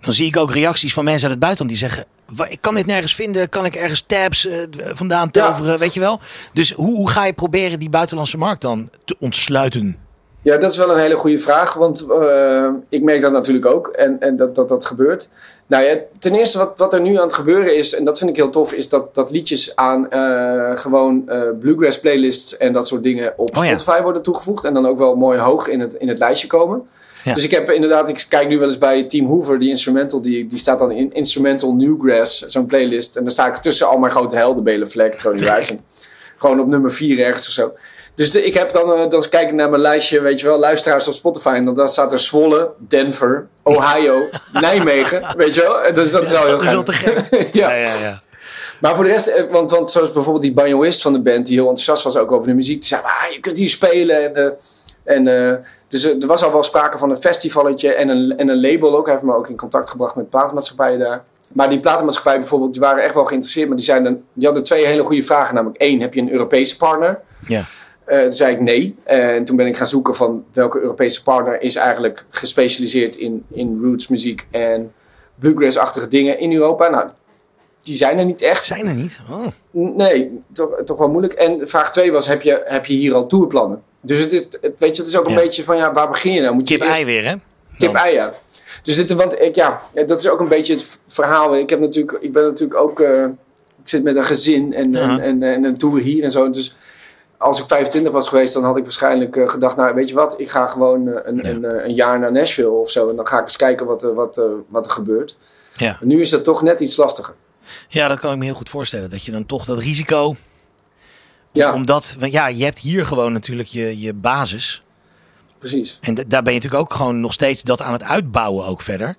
Dan zie ik ook reacties van mensen uit het buitenland die zeggen: "Wa- Ik kan dit nergens vinden, kan ik ergens tabs eh, vandaan Ja. toveren, weet je wel? Dus hoe, hoe ga je proberen die buitenlandse markt dan te ontsluiten? Ja, dat is wel een hele goede vraag, want eh, ik merk dat natuurlijk ook en, en dat, dat dat gebeurt. Nou ja, ten eerste wat, wat er nu aan het gebeuren is, en dat vind ik heel tof, is dat, dat liedjes aan eh, gewoon eh, bluegrass playlists en dat soort dingen op Oh ja. Spotify worden toegevoegd en dan ook wel mooi hoog in het, in het lijstje komen. Ja. Dus ik heb inderdaad, ik kijk nu wel eens bij Team Hoover, die instrumental, die, die staat dan in Instrumental Newgrass, zo'n playlist. En dan sta ik tussen al mijn grote helden, Bela Fleck, Tony. Gewoon op nummer 4 ergens of zo. Dus de- ik heb dan, eh, dan kijk ik naar mijn lijstje, weet je wel, luisteraars op Spotify. En dan, dan staat er Zwolle, Denver, Ohio, Nijmegen, weet je wel. En Dus dat is al heel Dat is wel te gek. ja. Ja, ja. Maar voor de rest, eh, want, want zoals bijvoorbeeld die banjoist van de band, die heel enthousiast was ook over de muziek. Die zei, ah, je kunt hier spelen. En, eh, en, eh, dus eh, er was al wel sprake van een festivalletje en een, en een label ook. Hij heeft me ook in contact gebracht met platenmaatschappijen daar. Maar die platenmaatschappijen bijvoorbeeld, die waren echt wel geïnteresseerd. Maar die, zeiden, die hadden twee hele goede vragen. Namelijk één, heb je een Europese partner? Ja. Eh, toen zei ik nee. En toen ben ik gaan zoeken van welke Europese partner is eigenlijk gespecialiseerd in, in roots muziek en bluegrass-achtige dingen in Europa. Nou, die zijn er niet echt. Zijn er niet? Oh. Nee, toch, toch wel moeilijk. En vraag 2 was, heb je, heb je hier al tourplannen? Dus het is, het, weet je, het is ook een Ja. beetje van, ja, waar begin je nou? Moet je Kip eerst- ei weer, hè? Kip-ei, ja. Dus dit, want ik, ja, dat is ook een beetje het verhaal. Ik, heb natuurlijk, ik ben natuurlijk ook... eh, ik zit met een gezin en, en, en, en een tour hier en zo. Dus als ik 25 was geweest, dan had ik waarschijnlijk eh, gedacht... Nou, weet je wat, ik ga gewoon eh, een, Ja. een, eh, een jaar naar Nashville of zo. En dan ga ik eens kijken wat, er- wat, wat er gebeurt. Ja. En nu is dat toch net iets lastiger. ja, dat kan ik me heel goed voorstellen. Dat je dan toch dat risico... Ja, Omdat, want ja, je hebt hier gewoon natuurlijk je, je basis. precies. En daar ben je natuurlijk ook gewoon nog steeds dat aan het uitbouwen ook verder.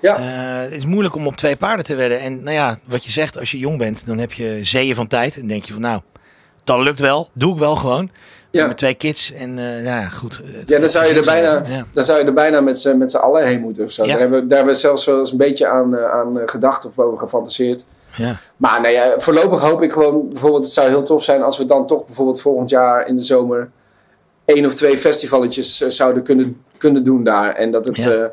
Ja. Het is moeilijk om op twee paarden te wedden. En nou ja, wat je zegt, als je jong bent, dan heb je zeeën van tijd. En denk je van nou, dat lukt wel. Doe ik wel gewoon. Ja. Met twee kids. En eh, nou ja, goed. Ja, dan zou je er bijna, Ja. dan zou je er bijna met z'n met z'n allen heen moeten of zo. Ja. Daar, hebben, we- daar hebben we zelfs wel eens een beetje aan, eh, aan eh, gedacht of over gefantaseerd. Ja. Maar nee, ja, voorlopig hoop ik gewoon, bijvoorbeeld, het zou heel tof zijn als we dan toch bijvoorbeeld volgend jaar in de zomer één of twee festivaletjes eh, zouden kunnen, kunnen doen daar. En dat het, Ja.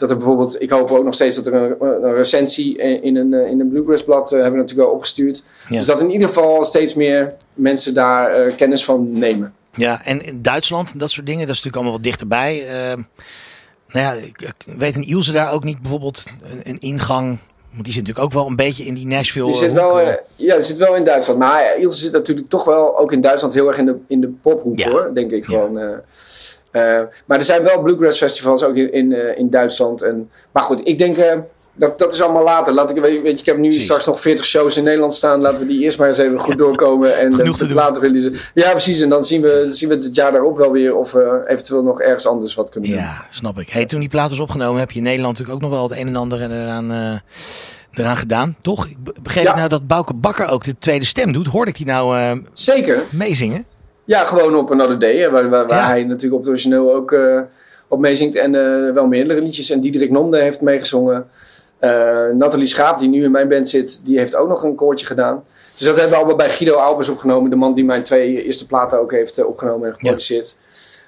Dat er bijvoorbeeld, ik hoop ook nog steeds dat er een, een recensie in een, eh, in een Bluegrass blad eh, hebben we natuurlijk wel opgestuurd. Ja. Dus dat in ieder geval steeds meer mensen daar eh, kennis van nemen. Ja, en in Duitsland, dat soort dingen, dat is natuurlijk allemaal wat dichterbij. Eh, nou ja, ik, ik weet een Ilse daar ook niet bijvoorbeeld een, een ingang. Want die zit natuurlijk ook wel een beetje in die Nashville. Die zit wel, eh. eh, ja, die zit wel in Duitsland. Maar ja, Ilse zit natuurlijk toch wel ook in Duitsland heel erg in de, in de pophoek Ja. hoor, denk ik Ja. gewoon. Eh. Maar er zijn wel bluegrass festivals ook in, in, eh, in Duitsland. En, maar goed, ik denk eh, dat dat is allemaal later. Laat ik, weet je, ik heb nu straks nog 40 shows in Nederland staan. Laten we die eerst maar eens even goed doorkomen. En Genoeg te doen. later willen. Ja, precies. En dan zien we, zien we het jaar daarop wel weer of we eventueel nog ergens anders wat kunnen doen. Ja, snap ik. Hey, toen die plaat was opgenomen, heb je in Nederland natuurlijk ook nog wel het een en ander eraan, eraan gedaan, toch? Ik be- begreep Ja. nou dat Bouke Bakker ook de tweede stem doet. Hoorde ik die nou eh, Zeker. meezingen? Ja, gewoon op Another Day. hè, Waar, waar, waar Ja. hij natuurlijk op het origineel ook eh, op meezingt. En eh, wel meerdere liedjes. En Diederik Nomde heeft meegezongen. Eh Nathalie Schaap, die nu in mijn band zit, die heeft ook nog een koortje gedaan. Dus dat hebben we allemaal bij Guido Albers opgenomen. De man die mijn twee eerste platen ook heeft opgenomen en geproduceerd.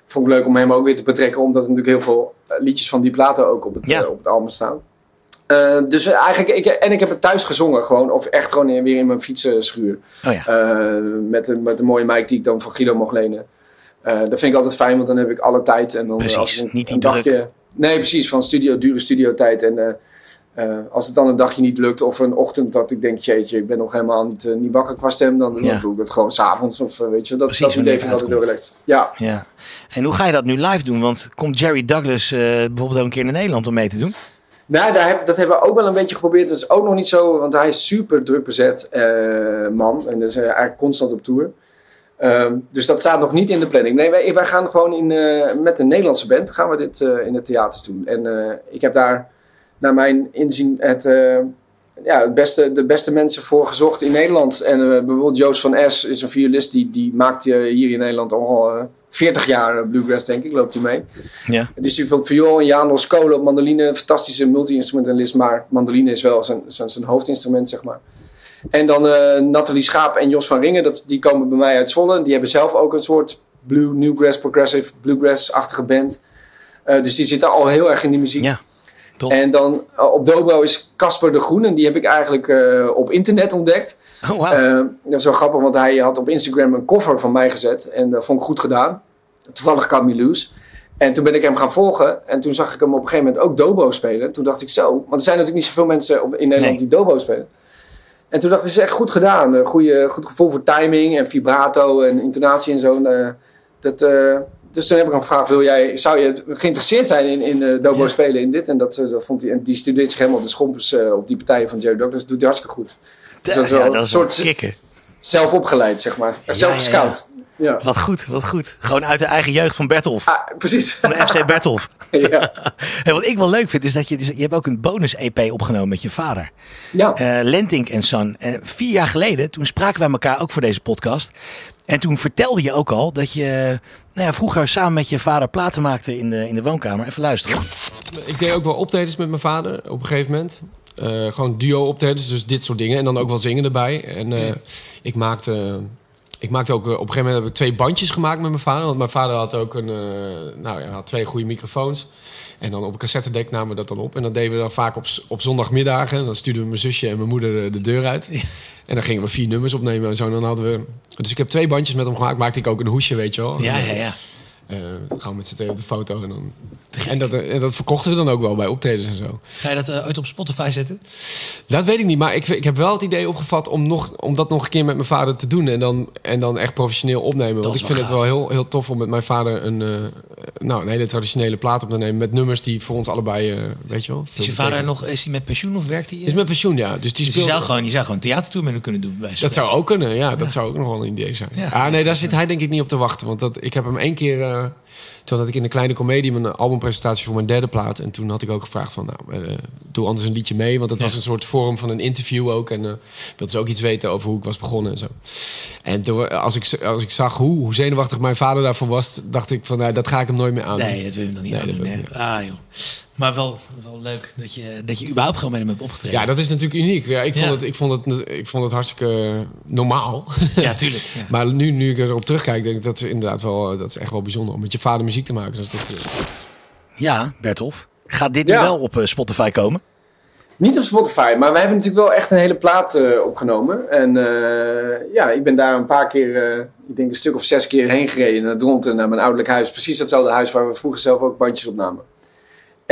Vond ik leuk om hem ook weer te betrekken. Omdat er natuurlijk heel veel liedjes van die platen ook op het, Ja. op het album staan. Eh, dus eigenlijk, ik, en ik heb het thuis gezongen gewoon. Of echt gewoon weer in mijn fietsenschuur. Oh ja. Eh, met, een, met een mooie mic die ik dan van Guido mocht lenen. Eh, dat vind ik altijd fijn, want dan heb ik alle tijd. En dan, Precies, als ik niet die dagje, Nee, precies. Van studio, dure studiotijd. En als het dan een dagje niet lukt of een ochtend dat ik denk, jeetje, ik ben nog helemaal niet, niet wakker qua stem. Dan, doe ik het gewoon s'avonds of weet je. Dat, Precies, dat idee vind ik het altijd heel relaxed. Ja. Ja. En hoe ga je dat nu live doen? Want komt Jerry Douglas bijvoorbeeld ook een keer naar Nederland om mee te doen? Nou, daar dat hebben we ook wel een beetje geprobeerd. Dat is ook nog niet zo, want hij is super druk bezet eh, man. En is eh, eigenlijk constant op tour. Ehm, dus dat staat nog niet in de planning. Nee, wij, wij gaan gewoon in, eh, met een Nederlandse band gaan we dit in het theaters doen. En ik heb daar naar mijn inzien het, ja, het beste, de beste mensen voor gezocht in Nederland. En bijvoorbeeld Joost van Es is een violist die, die maakt hier in Nederland al 40 jaar eh, bluegrass, denk ik, loopt hij mee. Ja. Die speelt op viool en Janos Kolen op mandoline. Fantastische multi-instrumentalist, maar mandoline is wel zijn, zijn, zijn hoofdinstrument, zeg maar. En dan eh Nathalie Schaap en Jos van Ringen, dat, die komen bij mij uit Zwolle. Die hebben zelf ook een soort blue, newgrass, progressive, bluegrass-achtige band. Eh, dus die zitten al heel erg in die muziek. Ja, En dan eh, op Dobro is Casper de Groen. En die heb ik eigenlijk eh, op internet ontdekt. Oh, wauw. Eh, dat is wel grappig, want hij had op Instagram een cover van mij gezet. En dat vond ik goed gedaan. Toevallig Camille Loose. En toen ben ik hem gaan volgen. En toen zag ik hem op een gegeven moment ook Dobo spelen. Toen dacht ik zo. Want er zijn natuurlijk niet zoveel mensen op, in Nederland Nee. die Dobo spelen. En toen dacht ik, het is echt goed gedaan. Een goede, goed gevoel voor timing en vibrato en intonatie en zo. En, dat, dus toen heb ik hem gevraagd, wil jij, zou je geïnteresseerd zijn in, in eh, Dobo Ja. spelen in dit? En dat, eh, dat vond hij, en die studeert zich helemaal de schompers eh, op die partijen van Jerry Douglas. Dat doet hij hartstikke goed. Dus dat is wel ja, een is soort kicken. zelf opgeleid, zeg maar. Ja, zelf gescout. Ja, Wat goed, wat goed. Gewoon uit de eigen jeugd van Bertolf. Ah, precies. Van de FC Bertolf. ja. En wat ik wel leuk vind, is dat je, dus, je hebt ook een bonus-EP opgenomen met je vader. ja. eh Lentink en Son. En vier jaar geleden, toen spraken wij elkaar ook voor deze podcast. En toen vertelde je ook al dat je nou ja, vroeger samen met je vader platen maakte in de, in de woonkamer. Even luisteren. Ik deed ook wel optredens met mijn vader op een gegeven moment. Eh, gewoon duo optredens, dus dit soort dingen. En dan ook wel zingen erbij. En eh, ik maakte... Ik maakte ook, eh, op een gegeven moment hebben we twee bandjes gemaakt met mijn vader. Want mijn vader had ook een, nou, ja, had twee goede microfoons. En dan op een cassettedek namen we dat dan op. En dat deden we dan vaak op, op zondagmiddagen. En dan stuurden we mijn zusje en mijn moeder eh, de deur uit. En dan gingen we vier nummers opnemen en zo. En dan hadden we... Dus ik heb twee bandjes met hem gemaakt. Maakte ik ook een hoesje, weet je wel. Ja, ja, ja. eh, gaan we met z'n tweeën op de foto. En dan En dat, en dat verkochten we dan ook wel bij optredens en zo. Ga je dat uh, ooit op Spotify zetten? Dat weet ik niet, maar ik, ik heb wel het idee opgevat om, nog, om dat nog een keer met mijn vader te doen. En dan, en dan echt professioneel opnemen. Want ik vind het wel heel, heel tof om met mijn vader een, uh, nou, een hele traditionele plaat op te nemen. Met nummers die voor ons allebei, uh, weet je wel. Is je vader nog, is hij met pensioen of werkt hij? Is met pensioen, ja. Dus, die dus speelt... je, zou gewoon, je zou gewoon theatertour met hem kunnen doen. Bij dat zou ook kunnen, ja. Dat zou ook nog wel een idee zijn. Ja. Ah, nee, daar zit hij denk ik niet op te wachten. Want dat, ik heb hem één keer toen had ik in de kleine comedie mijn albumpresentatie voor mijn derde plaat. En toen had ik ook gevraagd van, nou, uh, doe anders een liedje mee. Want dat was een soort vorm van een interview ook. En uh, wilde ze ook iets weten over hoe ik was begonnen en zo. En toen, als, ik, als ik zag hoe, hoe zenuwachtig mijn vader daarvoor was, dacht ik van, nou, dat ga ik hem nooit meer aan. Nee, dat wil ik dan niet nee, aan doen. Nee. Ah, joh. Maar wel, wel leuk dat je, dat je überhaupt gewoon met hem hebt opgetreden. Ja, dat is natuurlijk uniek. Ja, ik, vond Het, ik, vond het, ik vond het hartstikke normaal. Ja, tuurlijk. Ja. maar nu, nu ik erop terugkijk, denk ik dat is inderdaad wel, dat is echt wel bijzonder om met je vader muziek te maken. Dus dat, ja, Bertolf. Gaat dit nu wel op uh, Spotify komen? Niet op Spotify, maar we hebben natuurlijk wel echt een hele plaat uh, opgenomen. En uh, ja, ik ben daar een paar keer, ik denk een stuk of zes keer heen gereden naar Dronten, naar mijn ouderlijk huis. Precies hetzelfde huis waar we vroeger zelf ook bandjes opnamen.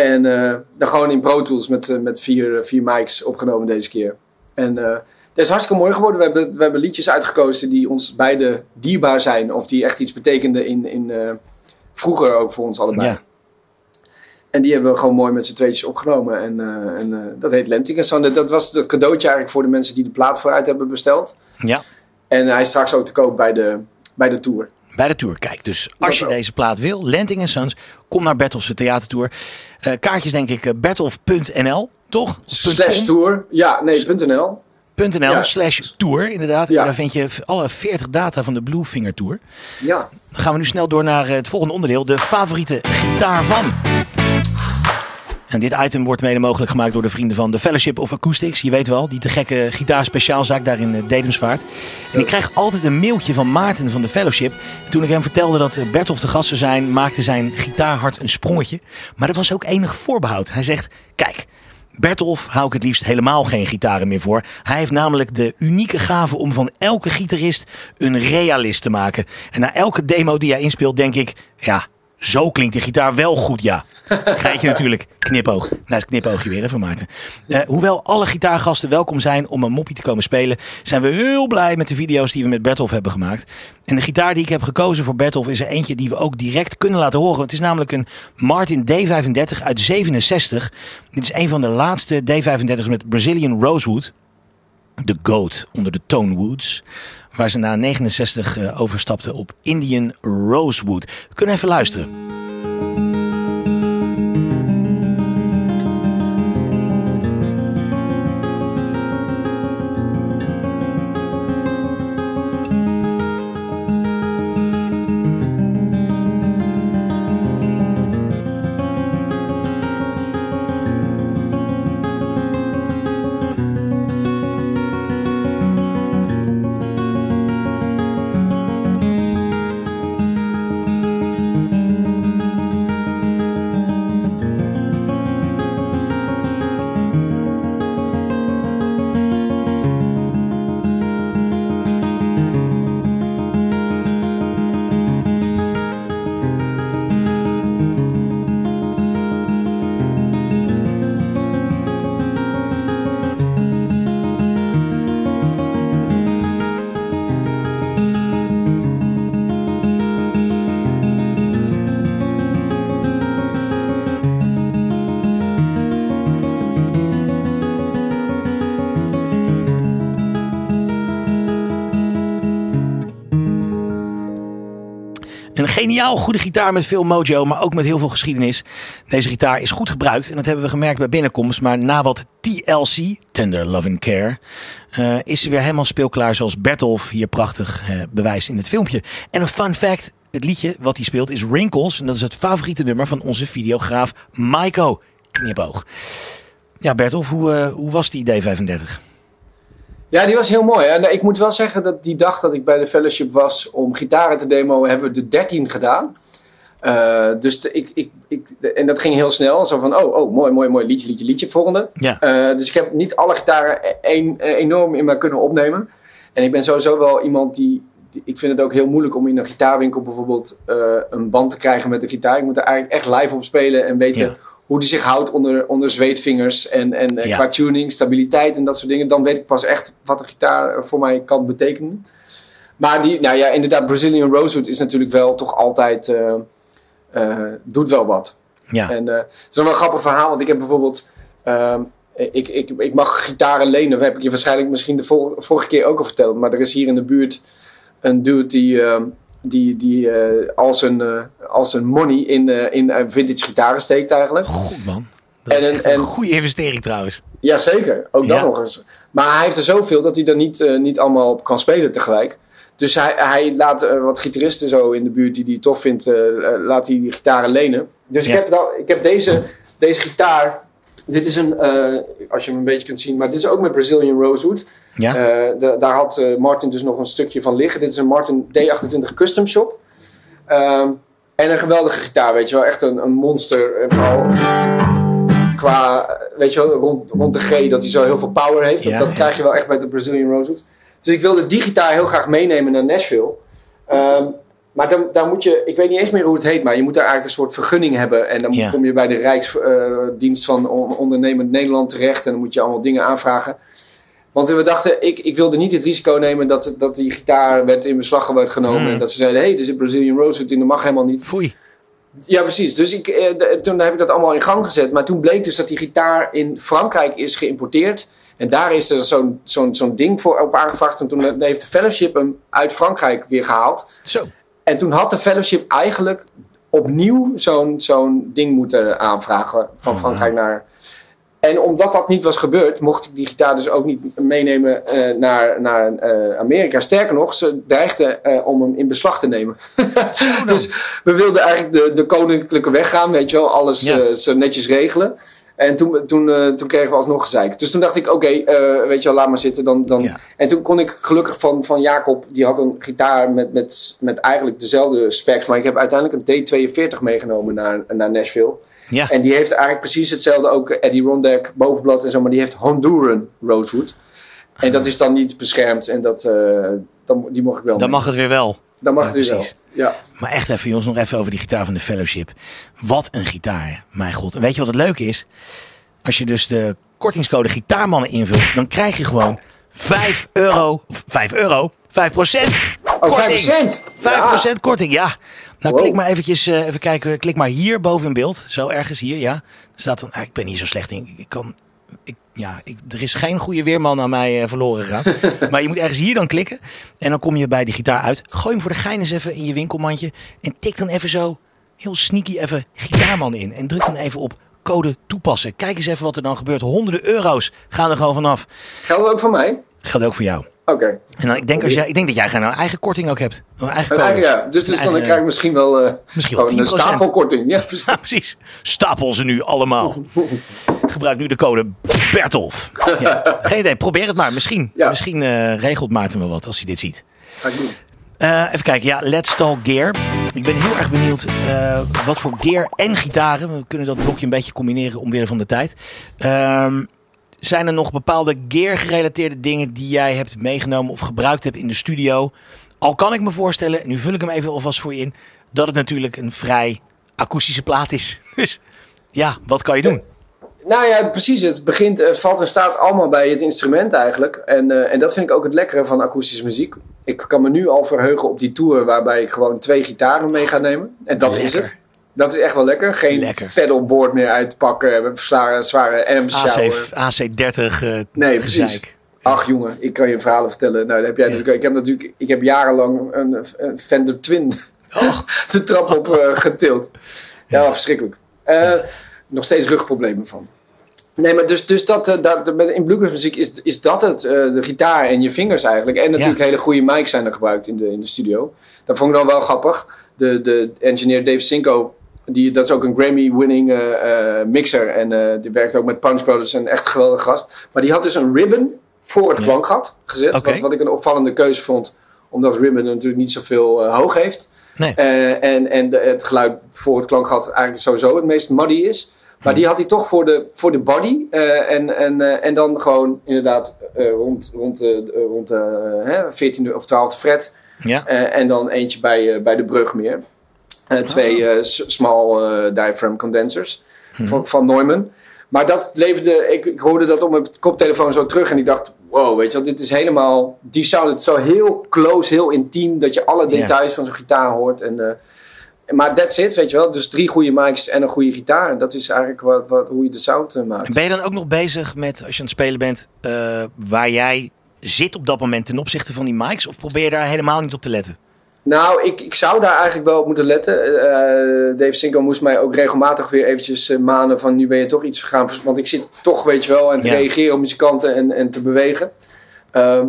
En uh, dan gewoon in Pro Tools met, uh, met vier, vier mics opgenomen deze keer. En dat is hartstikke mooi geworden. We hebben, we hebben liedjes uitgekozen die ons beide dierbaar zijn. Of die echt iets betekenden in, in, vroeger ook voor ons allebei. Ja. En die hebben we gewoon mooi met z'n tweetjes opgenomen. En, en dat heet Lenting Sun. Dat was het cadeautje eigenlijk voor de mensen die de plaat vooruit hebben besteld. Ja. En hij is straks ook te koop bij de, bij de tour bij de tour. Kijk, dus als je deze plaat wil, Lenting Sons, kom naar Bertolf's theatertour. Uh, kaartjes denk ik uh, bertolf.nl, toch? Slash tour. Ja, nee, .nl. .nl ja. slash tour, inderdaad. Ja. Daar vind je alle 40 data van de Bluefinger Tour. Ja. Dan gaan we nu snel door naar het volgende onderdeel. De favoriete gitaar van. En dit item wordt mede mogelijk gemaakt door de vrienden van de Fellowship of Acoustics. Je weet wel, die te gekke gitaarspeciaalzaak daar in Dedemsvaart. En ik krijg altijd een mailtje van Maarten van de Fellowship. En toen ik hem vertelde dat Bertolf de gast zou zijn, maakte zijn gitaarhart een sprongetje. Maar er was ook enig voorbehoud. Hij zegt, kijk... Bertolf hou ik het liefst helemaal geen gitaren meer voor. Hij heeft namelijk de unieke gave om van elke gitarist een realist te maken. En na elke demo die hij inspeelt denk ik, ja, zo klinkt de gitaar wel goed, ja. Geitje natuurlijk, knipoog. Nou is knipoogje weer even Maarten. Uh, hoewel alle gitaargasten welkom zijn om een moppie te komen spelen, zijn we heel blij met de video's die we met Bertolf hebben gemaakt. En de gitaar die ik heb gekozen voor Bertolf is er eentje die we ook direct kunnen laten horen. Het is namelijk een Martin D35 uit 67. Dit is een van de laatste D35's met Brazilian Rosewood. De GOAT onder de Woods, Waar ze na 69 uh, overstapte op Indian Rosewood. We kunnen even luisteren. Geniaal goede gitaar met veel mojo, maar ook met heel veel geschiedenis. Deze gitaar is goed gebruikt en dat hebben we gemerkt bij binnenkomst. Maar na wat TLC, Tender Love and Care, uh, is ze weer helemaal speelklaar zoals Bertolf hier prachtig uh, bewijst in het filmpje. En een fun fact, het liedje wat hij speelt is Wrinkles. En dat is het favoriete nummer van onze videograaf Maiko. Knipoog. Ja Bertolf, hoe, uh, hoe was die D35? Ja, die was heel mooi. En ik moet wel zeggen dat die dag dat ik bij de fellowship was om gitaren te demoen, hebben we de 13 gedaan. Uh, dus ik, ik, ik, en dat ging heel snel. Zo van, oh, oh mooi, mooi, mooi, liedje, liedje, liedje, volgende. Ja. Uh, dus ik heb niet alle gitaren een, enorm in me kunnen opnemen. En ik ben sowieso wel iemand die die- ik vind het ook heel moeilijk om in een gitaarwinkel bijvoorbeeld eh, een band te krijgen met de gitaar. Ik moet er eigenlijk echt live op spelen en weten Ja. Hoe die zich houdt onder, onder zweetvingers en, en eh, Ja. qua tuning, stabiliteit en dat soort dingen. Dan weet ik pas echt wat een gitaar eh, voor mij kan betekenen. Maar die, nou ja, inderdaad, Brazilian Rosewood is natuurlijk wel toch altijd, eh, doet wel wat. Ja. En eh, het is wel een grappig verhaal, want ik heb bijvoorbeeld. ehm, ik, ik, ik mag gitaren lenen. Dat heb ik je waarschijnlijk misschien de vor- vorige keer ook al verteld. Maar er is hier in de buurt een dude die, ehm, die, die eh, als, een, eh, als een money in, eh, in vintage gitaren steekt eigenlijk. Goed man. Dat En een- goede investering trouwens. Jazeker, ook dat Ja. nog eens. Maar hij heeft er zoveel dat hij er niet, niet allemaal op kan spelen tegelijk. Dus hij, hij laat wat gitaristen zo in de buurt die hij tof vindt, laat hij die gitaren lenen. Dus Ja. ik, heb al, ik heb deze, deze gitaar. Dit is een, eh, als je hem een beetje kunt zien, maar dit is ook met Brazilian Rosewood. Ja. Eh, da- daar had eh, Martin dus nog een stukje van liggen. Dit is een Martin D28 Custom Shop. Ehm, en een geweldige gitaar, weet je wel. Echt een, een monster. Vooral qua, weet je wel, rond, rond de G, dat hij zo heel veel power heeft. Ja, dat ja. krijg je wel echt bij de Brazilian Rosewood. Dus ik wilde die gitaar heel graag meenemen naar Nashville. Ehm, maar dan, dan moet je, ik weet niet eens meer hoe het heet, maar je moet daar eigenlijk een soort vergunning hebben. En dan Ja. kom je bij de Rijksdienst van On- Ondernemend Nederland terecht. En dan moet je allemaal dingen aanvragen. Want we dachten, ik, ik wilde niet het risico nemen dat, dat die gitaar werd in beslag werd genomen. Hmm. En dat ze zeiden, hé, hey, er zit Brazilian Rosewood in, dat mag helemaal niet. Foei. Ja, precies. Dus ik, eh, toen heb ik dat allemaal in gang gezet. Maar toen bleek dus dat die gitaar in Frankrijk is geïmporteerd. En daar is er zo'n zo'n zo'n ding voor op aangevraagd. En toen heeft de fellowship hem uit Frankrijk weer gehaald. Zo. En toen had de fellowship eigenlijk opnieuw zo'n zo'n ding moeten aanvragen van Oh, Frankrijk naar. En omdat dat niet was gebeurd, mocht ik die gitaar dus ook niet meenemen eh, naar, naar eh, Amerika. Sterker nog, ze dreigden eh, om hem in beslag te nemen. dus we wilden eigenlijk de, de koninklijke weg gaan, weet je wel, alles Ja. zo netjes regelen. En toen, toen, eh, toen kregen we alsnog gezeik. Dus toen dacht ik, oké, eh, weet je wel, laat maar zitten. Dan, dan... Ja. En toen kon ik gelukkig van, van Jacob, die had een gitaar met, met, met eigenlijk dezelfde specs. Maar ik heb uiteindelijk een D42 meegenomen naar, naar Nashville. Ja. En die heeft eigenlijk precies hetzelfde, ook Eddie Rondeck, bovenblad en zo. Maar die heeft Honduran Rosewood. En dat is dan niet beschermd. En dat, eh, dan, die mocht ik wel Dan mee. mag het weer wel. Dan mag Ja, het wel. precies. Ja. Maar echt even, jongens, nog even over die gitaar van de Fellowship. Wat een gitaar, mijn god. En weet je wat het leuke is? Als je dus de kortingscode gitaarmannen invult, dan krijg je gewoon 5 euro, 5 euro, 5 procent Oh, korting. 5%? 5 korting, ja. Nou, Wow. klik maar eventjes, eh, even kijken, klik maar hier boven in beeld. Zo ergens hier, ja. Er staat dan, ah, ik ben hier zo slecht in. Ik kan, ik, ja, ik, er is geen goede weerman aan mij eh, verloren gegaan. maar je moet ergens hier dan klikken. En dan kom je bij die gitaar uit. Gooi hem voor de gein eens even in je winkelmandje. En tik dan even zo, heel sneaky even gitaarman in. En druk dan even op code toepassen. Kijk eens even wat er dan gebeurt. Honderden euro's gaan er gewoon vanaf. Geldt ook voor mij? Geldt ook voor jou. Oké. En dan, ik, denk als jij, ik denk dat jij een eigen korting ook hebt. Een eigen Een eigen, ja. Dus, dus dan krijg ik misschien wel, eh Misschien wel een 10%. stapelkorting. Ja, precies. Ja, precies. Stapel ze nu allemaal. Gebruik nu de code Bertolf. Ja. Geen idee, probeer het maar. Misschien, Ja. misschien eh, regelt Maarten wel wat als hij dit ziet. Ga ik doen. Eh, even kijken, ja, Let's Talk Gear. Ik ben heel erg benieuwd eh, wat voor gear en gitaren. We kunnen dat blokje een beetje combineren omwille van de tijd. Ehm, zijn er nog bepaalde gear-gerelateerde dingen die jij hebt meegenomen of gebruikt hebt in de studio? Al kan ik me voorstellen, nu vul ik hem even alvast voor je in, dat het natuurlijk een vrij akoestische plaat is. Dus ja, wat kan je doen? Nou ja, precies. Het begint, eh, valt en staat allemaal bij het instrument eigenlijk. En, eh, en dat vind ik ook het lekkere van akoestische muziek. Ik kan me nu al verheugen op die tour waarbij ik gewoon twee gitaren mee ga nemen. En dat is het. Dat is echt wel lekker. Geen Lekker. pedalboard meer uitpakken. met Zware, zware amps. AC, sjouwen. AC30 eh Nee, precies. Ach jongen, ik kan je verhalen vertellen. Nou, dat heb jij Ja. natuurlijk. Ik heb natuurlijk, ik heb jarenlang een, een Fender Twin Oh, de trap op eh, getild. Ja, verschrikkelijk. Eh, nog steeds rugproblemen van. Nee, maar dus, dus dat, eh, dat, in bluegrassmuziek is, is dat het. eh, de gitaar en je vingers eigenlijk. En natuurlijk Ja. hele goede mics zijn er gebruikt in de, in de studio. Dat vond ik dan wel grappig. De, de engineer Dave Cinco, die, dat is ook een Grammy-winning eh, eh, mixer. En eh, die werkt ook met Punch Brothers, een echt geweldige gast. Maar die had dus een ribbon voor het Ja. klankgat gezet. Wat, wat ik een opvallende keuze vond. Omdat ribbon natuurlijk niet zoveel hoog heeft. nee. En en de, het geluid voor het klankgat eigenlijk sowieso het meest muddy is. Maar die had hij toch voor de, voor de body. en, en, en dan gewoon inderdaad rond, rond, de, rond de eh, hè, 14e of 12e fret. Ja. En dan eentje bij, bij de Brugmeer. Eh, twee eh, small eh, diaphragm condensers van, van Neumann. Maar dat leverde, ik, ik hoorde dat op mijn koptelefoon zo terug en ik dacht, wow, weet je wel, dit is helemaal, die sound, het is zo heel close, heel intiem, dat je alle details van zo'n gitaar hoort. En, maar that's it, weet je wel. Dus drie goede mics en een goede gitaar. En dat is eigenlijk wat, wat, hoe je de sound maakt. En ben je dan ook nog bezig met, als je aan het spelen bent, waar jij zit op dat moment ten opzichte van die mics? Of probeer je daar helemaal niet op te letten? Nou, ik, ik zou daar eigenlijk wel op moeten letten. Eh, Dave Cinco moest mij ook regelmatig weer eventjes eh, manen van nu ben je toch iets gaan. vers- Want ik zit toch, weet je wel, aan te Ja. reageren op muzikanten en, en te bewegen. Ehm,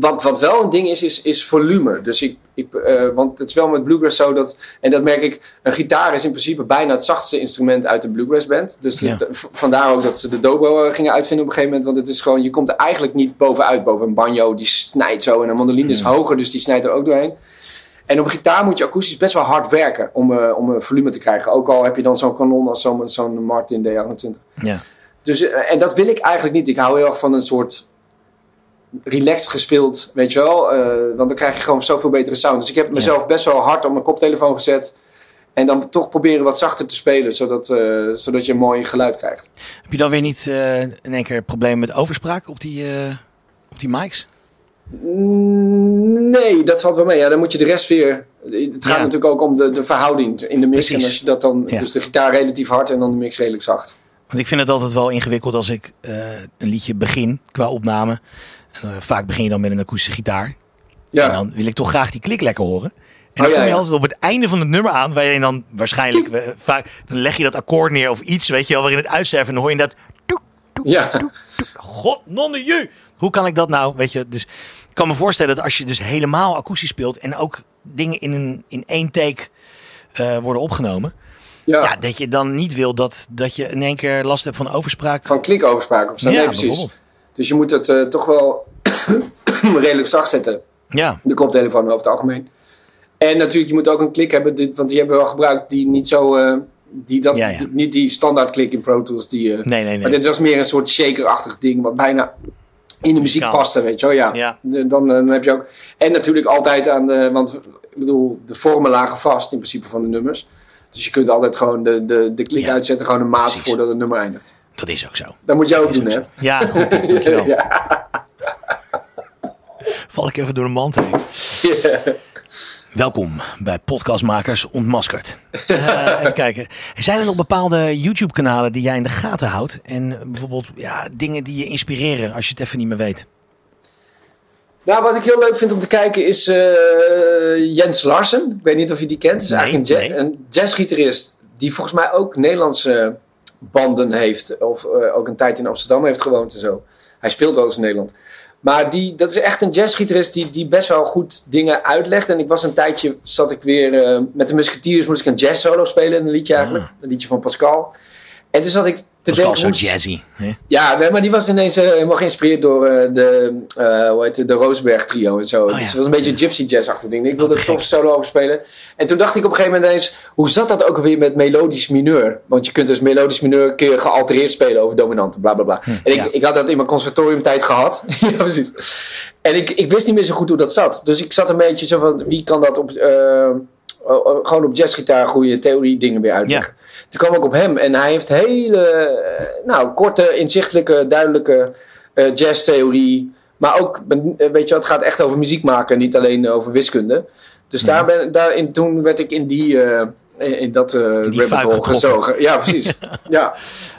wat, wat wel een ding is, is, is volume. Dus ik, ik, want het is wel met bluegrass zo dat, en dat merk ik, een gitaar is in principe bijna het zachtste instrument uit de bluegrass band. Dus Ja. het- v- vandaar ook dat ze de dobro gingen uitvinden op een gegeven moment. Want het is gewoon, je komt er eigenlijk niet bovenuit. Boven een banjo, die snijdt zo. En een mandoline is Hmm. hoger, dus die snijdt er ook doorheen. En op een gitaar moet je akoestisch best wel hard werken om, eh, om een volume te krijgen. Ook al heb je dan zo'n kanon als zo'n zo'n Martin D28. Ja. Dus, eh, en dat wil ik eigenlijk niet. Ik hou heel erg van een soort relaxed gespeeld, weet je wel. Eh, want dan krijg je gewoon zoveel betere sound. Dus ik heb mezelf best wel hard op mijn koptelefoon gezet. En dan toch proberen wat zachter te spelen, zodat, eh, zodat je een mooi geluid krijgt. Heb je dan weer niet eh, in één keer problemen met overspraak op die, eh, op die mics? Nee, dat valt wel mee. Ja, dan moet je de rest weer. Het gaat Ja. natuurlijk ook om de, de verhouding in de mix. Precies. En als je dat dan. Ja. Dus de gitaar relatief hard en dan de mix redelijk zacht. Want ik vind het altijd wel ingewikkeld als ik eh, een liedje begin qua opname. En, eh, vaak begin je dan met een akoestische gitaar. Ja, En dan wil ik toch graag die klik lekker horen. En dan Oh, ja, kom je altijd op het einde van het nummer aan, waarin je dan waarschijnlijk eh, vaak dan leg je dat akkoord neer of iets, weet je wel, waarin het uitsterven en dan hoor je dat. toek, toek, Ja. toek, toek. God, nonne je. Hoe kan ik dat nou? Weet je, dus ik kan me voorstellen dat als je dus helemaal akoestisch speelt en ook dingen in, een, in één take eh, worden opgenomen, ja. ja. dat je dan niet wil dat, dat je in één keer last hebt van overspraak. van klikoverspraak of zo. ja, nee, precies. Dus je moet het eh, toch wel redelijk zacht zetten. Ja, De koptelefoon over het algemeen. En natuurlijk, je moet ook een klik hebben, dit, want die hebben we wel gebruikt, die niet zo. eh, die dat, Ja, ja. die- niet die standaard klik in Pro Tools. Die, eh, nee, nee, Maar nee. dit was meer een soort shakerachtig ding, wat bijna in de muziek paste, weet je wel. Ja. Ja. Dan, eh, dan heb je ook. En natuurlijk altijd aan de. Want ik bedoel, de vormen lagen vast in principe van de nummers. Dus je kunt altijd gewoon de, de, de klik Ja. uitzetten, gewoon een maat Precies. voordat het nummer eindigt. Dat is ook zo. Dat moet jij ook doen, hè? Ja, goed, dankjewel. ja. Val ik even door de mand heen. Welkom bij Podcastmakers Ontmaskerd. Eh, even kijken. Zijn er nog bepaalde YouTube-kanalen die jij in de gaten houdt? En bijvoorbeeld ja, dingen die je inspireren als je het even niet meer weet? Nou, wat ik heel leuk vind om te kijken is eh, Jens Larsen. Ik weet niet of je die kent. Het is Nee, eigenlijk een, jazz, nee. een jazzgitarist die volgens mij ook Nederlandse banden heeft. Of eh, ook een tijd in Amsterdam heeft gewoond en zo. Hij speelt wel eens in Nederland. Maar die, dat is echt een jazzgitarist die, die best wel goed dingen uitlegt. En ik was een tijdje, zat ik weer eh, met de Musketeers, moest ik een jazz solo spelen in een liedje eigenlijk. Een liedje van Pascal. En toen zat ik te Dat is al zo jazzy. Hè? ja, nee, maar die was ineens eh, helemaal geïnspireerd door eh, de, eh hoe heet het, de Roosberg trio en zo. Oh. Dus het was een beetje gypsy jazz-achtig ding. Ik wilde er toch gek. solo over spelen. En toen dacht ik op een gegeven moment ineens, hoe zat dat ook alweer met melodisch mineur? Want je kunt dus melodisch mineur kun je gealtereerd spelen over dominante, bla bla bla. en ik, Hm, ik had dat in mijn conservatoriumtijd gehad. ja, precies. En ik, ik wist niet meer zo goed hoe dat zat. Dus ik zat een beetje zo van, wie kan dat op... oh, gewoon op jazzgitaar goede theorie dingen weer uitleggen. Toen kwam ik op hem en hij heeft hele eh, nou, korte, inzichtelijke, duidelijke eh, jazztheorie. Maar ook, eh, weet je, wat, het gaat echt over muziek maken, niet alleen over wiskunde. Dus daar ben, daarin, toen werd ik in die, eh, in dat getrokken. gezogen. Ja, precies. ja.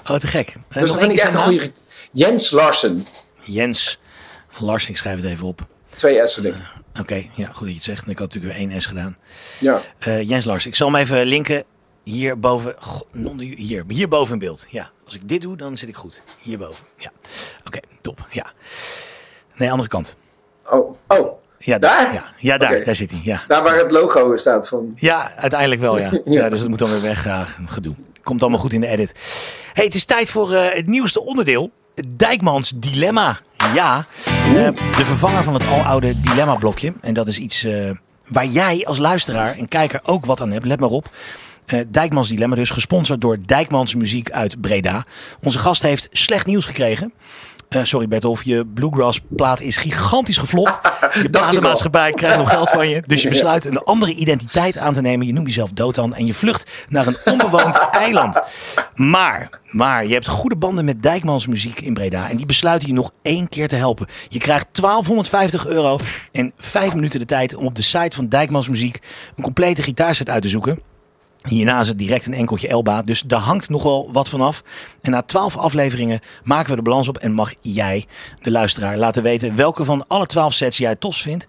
Oh, te gek. Dus nog dat vind ik echt een goede... Jens Larsen. Jens Lars, ik schrijf het even op. Twee S'en, ik. Oké, ja, goed dat je het zegt. Ik had natuurlijk weer één S gedaan. Ja. Jens Lars, ik zal hem even linken. Hierboven, God, non- hier, hierboven in beeld. Ja, als ik dit doe, dan zit ik goed. Hierboven, ja. Oké, top, ja. Nee, andere kant. Oh, oh, Ja, Daar? Ja, ja daar, daar zit hij, ja. daar waar het logo staat van... Ja, uiteindelijk wel, ja. ja. dus dat moet dan weer weg, ja, gedoe. Komt allemaal goed in de edit. hey, het is tijd voor eh, het nieuwste onderdeel. Dijkmans Dilemma. Ja, eh, de vervanger van het aloude Dilemma-blokje. En dat is iets eh, waar jij als luisteraar en kijker ook wat aan hebt. Let maar op. Eh, Dijkmans Dilemma, dus gesponsord door Dijkmans Muziek uit Breda. Onze gast heeft slecht nieuws gekregen. Eh, sorry Bertolf, je bluegrass plaat is gigantisch geflopt. Je platenmaatschappij krijgt nog geld van je. Dus je besluit een andere identiteit aan te nemen. Je noemt jezelf Dotan en je vlucht naar een onbewoond eiland. Maar, maar je hebt goede banden met Dijkmans muziek in Breda. En die besluiten je nog één keer te helpen. Je krijgt 1250 euro en vijf minuten de tijd om op de site van Dijkmans muziek een complete gitaarset uit te zoeken. Hierna is het direct een enkeltje Elba, dus daar hangt nog wel wat vanaf. En na twaalf afleveringen maken we de balans op en mag jij, de luisteraar, laten weten welke van alle twaalf sets jij tos vindt.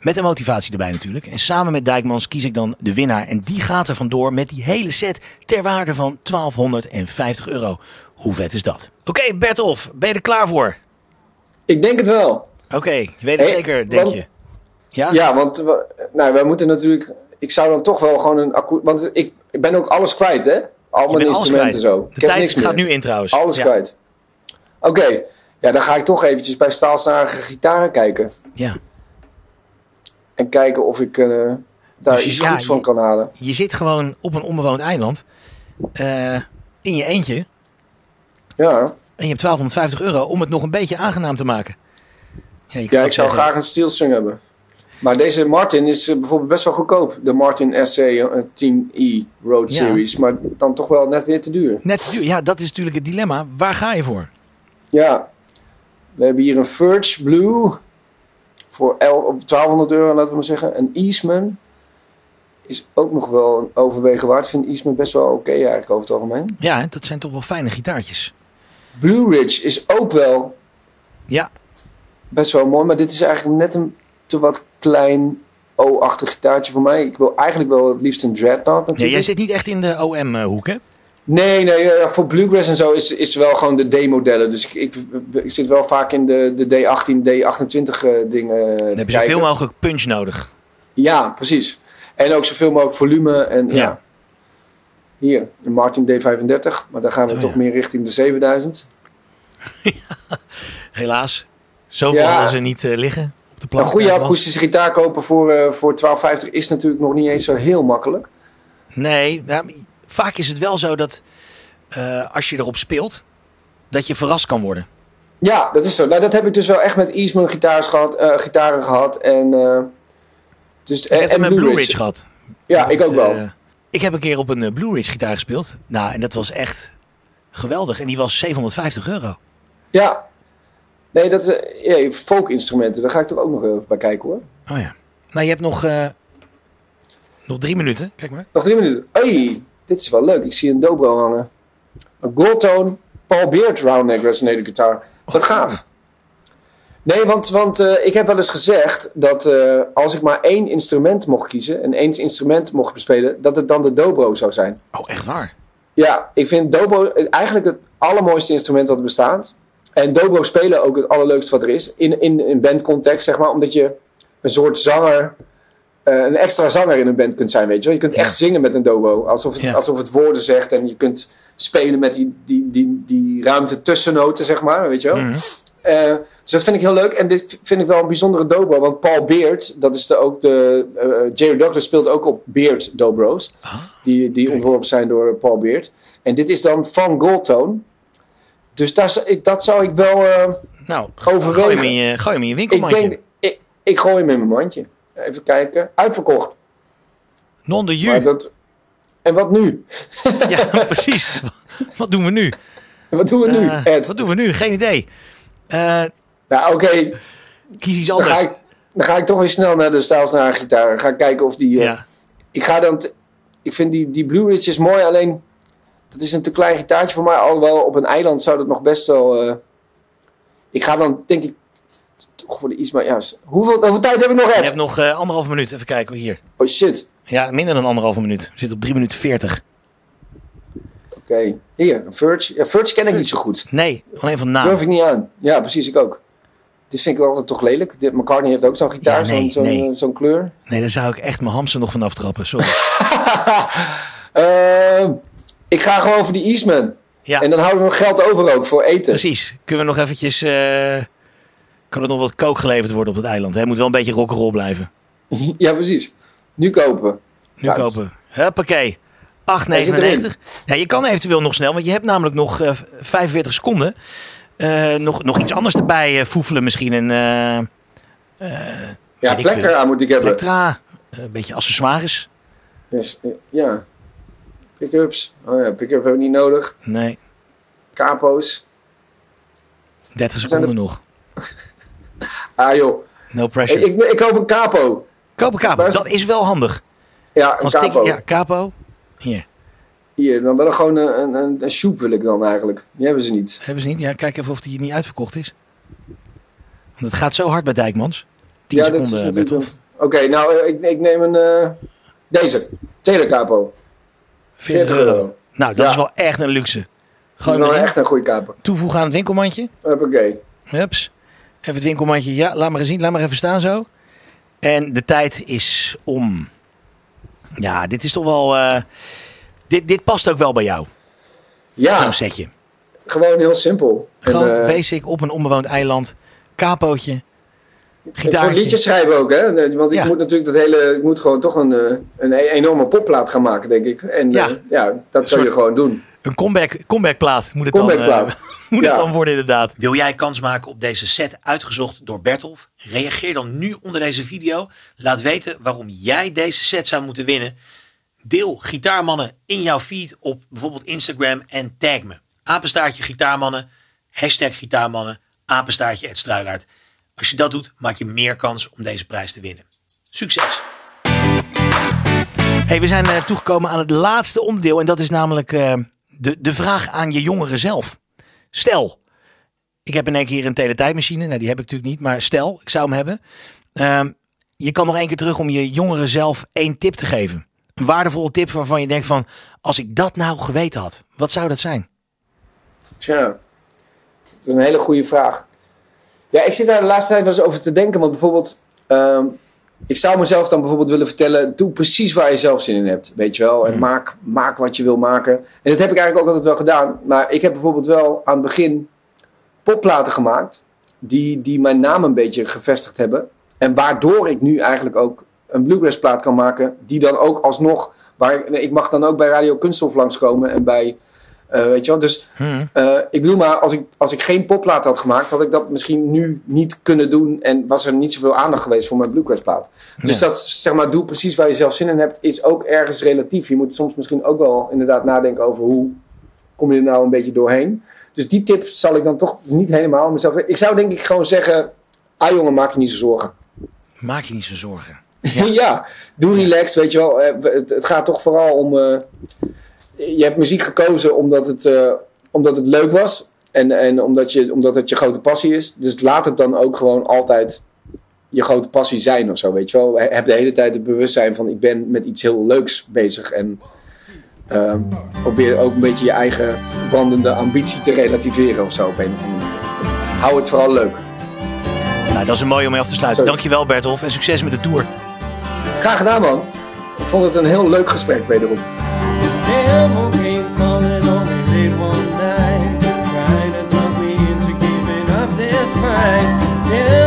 Met een motivatie erbij natuurlijk. En samen met Dijkmans kies ik dan de winnaar. En die gaat er vandoor met die hele set ter waarde van 1250 euro. Hoe vet is dat? Oké, Bertolf, ben je er klaar voor? Ik denk het wel. Oké, je weet het Hey, zeker, denk want- je? Ja? Ja, want we, nou, wij moeten natuurlijk. Ik zou dan toch wel gewoon een. Want ik, ik ben ook alles kwijt, hè? Al mijn instrumenten zo. De Ik heb tijd niks gaat meer. nu in trouwens. Alles Ja. kwijt. Oké, ja, dan ga ik toch eventjes bij staalsnarige gitaren kijken. Ja. En kijken of ik eh, daar Dus iets ja, goeds van je- kan halen. Je zit gewoon op een onbewoond eiland. eh, in je eentje. Ja, En je hebt 1250 euro om het nog een beetje aangenaam te maken. Ja, ik zou zeggen- graag een steelstring hebben. Maar deze Martin is eh, bijvoorbeeld best wel goedkoop. De Martin SC eh, 10E Road Ja. Series. Maar dan toch wel net weer te duur. Net te duur. Ja, dat is natuurlijk het dilemma. Waar ga je voor? Ja, we hebben hier een Verge Blue voor el- op 1200 euro, laten we maar zeggen. Een Eastman is ook nog wel een overwegen waard. Ik vind Eastman best wel oké eigenlijk over het algemeen. Ja, dat zijn toch wel fijne gitaartjes. Blue Ridge is ook wel Ja, best wel mooi, maar dit is eigenlijk net een te wat klein O-achtig gitaartje voor mij. Ik wil eigenlijk wel het liefst een Dreadnought ja natuurlijk. jij zit niet echt in de OM-hoek, hè? Nee, nee, eh, voor Bluegrass en zo is, is wel gewoon de D-modellen. Dus ik, ik, ik zit wel vaak in de, de D18, D28 eh, dingen Dan te heb je zoveel mogelijk punch nodig. Ja, precies. En ook zoveel mogelijk volume. En ja. Ja. Hier, een Martin D35. Maar dan gaan we Oh, toch ja. meer richting de 7000. Helaas. Zoveel Ja. hadden ze niet eh, liggen de plank. Een goede akoestische gitaar kopen voor, eh voor 12,50 is natuurlijk nog niet eens zo heel makkelijk. Nee, ja, vaak is het wel zo dat eh, als je erop speelt, dat je verrast kan worden. Ja, dat is zo. Nou, dat heb ik dus wel echt met Eastman gitaars gehad, eh, gitaren gehad. En, eh, dus, Ik heb het met Blue Ridge. Ridge gehad. Ja, ik ook wel. ik heb een keer op een Blue Ridge gitaar gespeeld. Nou, en dat was echt geweldig. En die was 750 euro. Ja. Nee, dat is eh, ja, folk-instrumenten. Daar ga ik toch ook nog even bij kijken hoor. Oh ja. Nou, je hebt nog, eh, nog drie minuten. Kijk maar. Nog drie minuten. Hey, dit is wel leuk. Ik zie een dobro hangen. Een Goldtone Paul Beard Roundneck Resonator Guitar. Wat gaaf. Nee, want, want eh, ik heb wel eens gezegd dat als ik maar één instrument mocht kiezen en één instrument mocht bespelen, dat het dan de dobro zou zijn. Oh, echt waar? Ja, ik vind dobro eigenlijk het allermooiste instrument dat er bestaat. En dobro spelen ook het allerleukste wat er is. In, in een bandcontext, zeg maar. Omdat je een soort zanger, eh, een extra zanger in een band kunt zijn, weet je wel. Je kunt Ja. echt zingen met een dobro. Alsof het, Ja. alsof het woorden zegt. En je kunt spelen met die, die, die, die ruimte tussennoten, zeg maar. Weet je wel. Mhm. Eh, dus dat vind ik heel leuk. En dit vind ik wel een bijzondere dobro. Want Paul Beard, dat is de, ook de... eh, Jerry Douglas speelt ook op Beard dobro's. Ah, Die, die ontworpen zijn door Paul Beard. En dit is dan van Goldtone. Dus daar, ik, dat zou ik wel... eh, Nou, Overwegen. gooi hem in je, gooi hem in je ik winkelmandje. denk... Ik, ik gooi hem in mijn mandje. Even kijken. Uitverkocht. Non de ju. dat, en wat nu? Ja, precies. Wat doen we nu? Wat doen we nu, Eh, Ed? wat doen we nu? Geen idee. Eh, Nou, oké. kies iets Dan, anders. ga ik, dan ga ik toch weer snel naar de staalsnare gitaar. Ga ik kijken of die... ja. Ik ga dan... ik vind die, die Blue Ridge is mooi, alleen... Dat is een te klein gitaartje voor mij. Alhoewel op een eiland zou dat nog best wel... eh, ik ga dan, denk ik... Toch voor de iets, maar ja... Hoeveel, hoeveel tijd heb ik nog, Je Ed? hebt nog eh, anderhalve minuut. Even kijken hier. Oh shit. Ja, minder dan anderhalve minuut. We zitten op 3 minuten 40. Oké. Hier, een Verge. Ja, Verge ken ik niet zo goed. Nee, alleen van naam. Durf ik niet aan. Ja, precies, ik ook. Dit vind ik altijd toch lelijk. Dit, McCartney heeft ook zo'n gitaar, Ja, nee, zo'n nee. kleur. Nee, daar zou ik echt mijn hamster nog van aftrappen. Sorry. Ehm, ik ga gewoon voor die Eastman. Ja, En dan houden we nog geld over ook voor eten. precies. Kunnen we nog eventjes... eh, kan er nog wat kook geleverd worden op het eiland? Het moet wel een beetje rock'n'roll blijven. ja, precies. Nu kopen. Nu Nou, kopen. Huppakee. 8,99. Hij zit erin. Ja, je kan eventueel nog snel, want je hebt namelijk nog eh, 45 seconden. Eh, nog, nog iets anders erbij eh, foefelen misschien. Een Ja, plektra moet ik hebben. elektra, eh, een beetje accessoires. Dus, ja. Pickups, Oh ja, pickups hebben we niet nodig. Nee. Capo's. 30 seconden nog. ah joh. No pressure. Ik, ik, koop een capo. Koop een capo, dat is wel handig. Ja, een capo. Ja, capo. Hier. Hier, dan wel gewoon een, een, een, een soep wil ik dan eigenlijk. Die hebben ze niet. Hebben ze niet? Ja, kijk even of die niet uitverkocht is. Want het gaat zo hard bij Dijkmans. 10 ja, seconden, eh, Oké, nou, eh, ik, ik neem een... Uh, deze. Telecapo. 40, euro. Nou, dat is wel echt een luxe. Gewoon echt een goede kaper. Toevoegen aan het winkelmandje. Hoppakee. Hups. Even het winkelmandje. Ja, laat maar eens zien. Laat maar even staan zo. En de tijd is om. Ja, dit is toch wel... Eh, dit, dit past ook wel bij jou. Ja. Zo'n setje. Gewoon heel simpel. Gewoon eh, basic op een onbewoond eiland. Kapootje. En voor Gitaartje. liedjes schrijven ook, hè? Want ik Ja. moet natuurlijk dat hele. Ik moet gewoon toch een, eh, een e- enorme popplaat gaan maken, denk ik. En Ja. ja, ja dat zou je gewoon doen. Een comeback, comebackplaat moet het dan, eh, moet het dan worden inderdaad. Wil jij kans maken op deze set uitgezocht door Bertolf? Reageer dan nu onder deze video. Laat weten waarom jij deze set zou moeten winnen. Deel Gitaarmannen in jouw feed op bijvoorbeeld Instagram en tag me. Apenstaartje Gitaarmannen, hashtag Gitaarmannen, apenstaartje Ed Struilaert. Als je dat doet, maak je meer kans om deze prijs te winnen. Succes! Hey, we zijn eh, toegekomen aan het laatste onderdeel. En dat is namelijk eh, de, de vraag aan je jongeren zelf. Stel, ik heb in één keer een teletijdmachine. Nou, die heb ik natuurlijk niet. Maar stel, ik zou hem hebben. Ehm, je kan nog één keer terug om je jongeren zelf één tip te geven. Een waardevolle tip waarvan je denkt van... Als ik dat nou geweten had, wat zou dat zijn? Tja, dat is een hele goede vraag. Ja, ik zit daar de laatste tijd wel eens over te denken. Want bijvoorbeeld, ehm, ik zou mezelf dan bijvoorbeeld willen vertellen: doe precies waar je zelf zin in hebt. Weet je wel? En maak, maak wat je wil maken. En dat heb ik eigenlijk ook altijd wel gedaan. Maar ik heb bijvoorbeeld wel aan het begin popplaten gemaakt. Die, die mijn naam een beetje gevestigd hebben. En waardoor ik nu eigenlijk ook een bluegrass plaat kan maken. Die dan ook alsnog. Waar, ik- ik mag dan ook bij Radio Kunststof langskomen. En bij. Eh, weet je wel, dus Hm. eh, ik bedoel maar, als ik, als ik geen popplaat had gemaakt, had ik dat misschien nu niet kunnen doen. En was er niet zoveel aandacht geweest voor mijn bluegrass plaat. Dus dat, zeg maar, doe precies waar je zelf zin in hebt, is ook ergens relatief. Je moet soms misschien ook wel inderdaad nadenken over hoe kom je er nou een beetje doorheen. Dus die tip zal ik dan toch niet helemaal mezelf... Ik zou denk ik gewoon zeggen, ah jongen, maak je niet zo zorgen. Maak je niet zo zorgen. Ja, doe relaxed, weet je wel. Eh, Het, het gaat toch vooral om... je hebt muziek gekozen omdat het, eh, omdat het leuk was. En, en omdat, je, omdat het je grote passie is. Dus laat het dan ook gewoon altijd je grote passie zijn of zo, weet je wel. Heb de hele tijd het bewustzijn van ik ben met iets heel leuks bezig. En ehm, probeer ook een beetje je eigen brandende ambitie te relativeren of zo op een of andere manier. Hou het vooral leuk. Nou, dat is een mooie om mee af te sluiten. Zoiets. Dankjewel Bertolf en succes met de tour. Graag gedaan man. Ik vond het een heel leuk gesprek wederom. night. Yeah.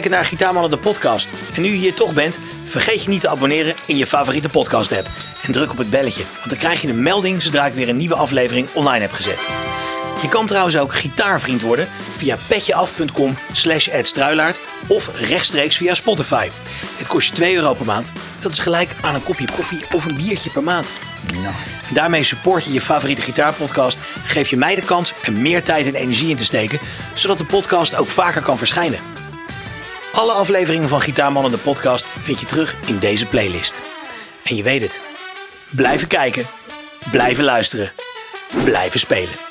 Kijken naar Gitaarmannen de podcast. En nu je hier toch bent, vergeet je niet te abonneren in je favoriete podcast app. En druk op het belletje, want dan krijg je een melding zodra ik weer een nieuwe aflevering online heb gezet. Je kan trouwens ook gitaarvriend worden via petjeaf.com slash Struilaert of rechtstreeks via Spotify. Dit kost je 2 euro per maand. Dat is gelijk aan een kopje koffie of een biertje per maand. Daarmee support je je favoriete gitaarpodcast geef je mij de kans er meer tijd en energie in te steken, zodat de podcast ook vaker kan verschijnen. Alle afleveringen van Gitaarmannen de podcast vind je terug in deze playlist. En je weet het, blijven kijken, blijven luisteren, blijven spelen.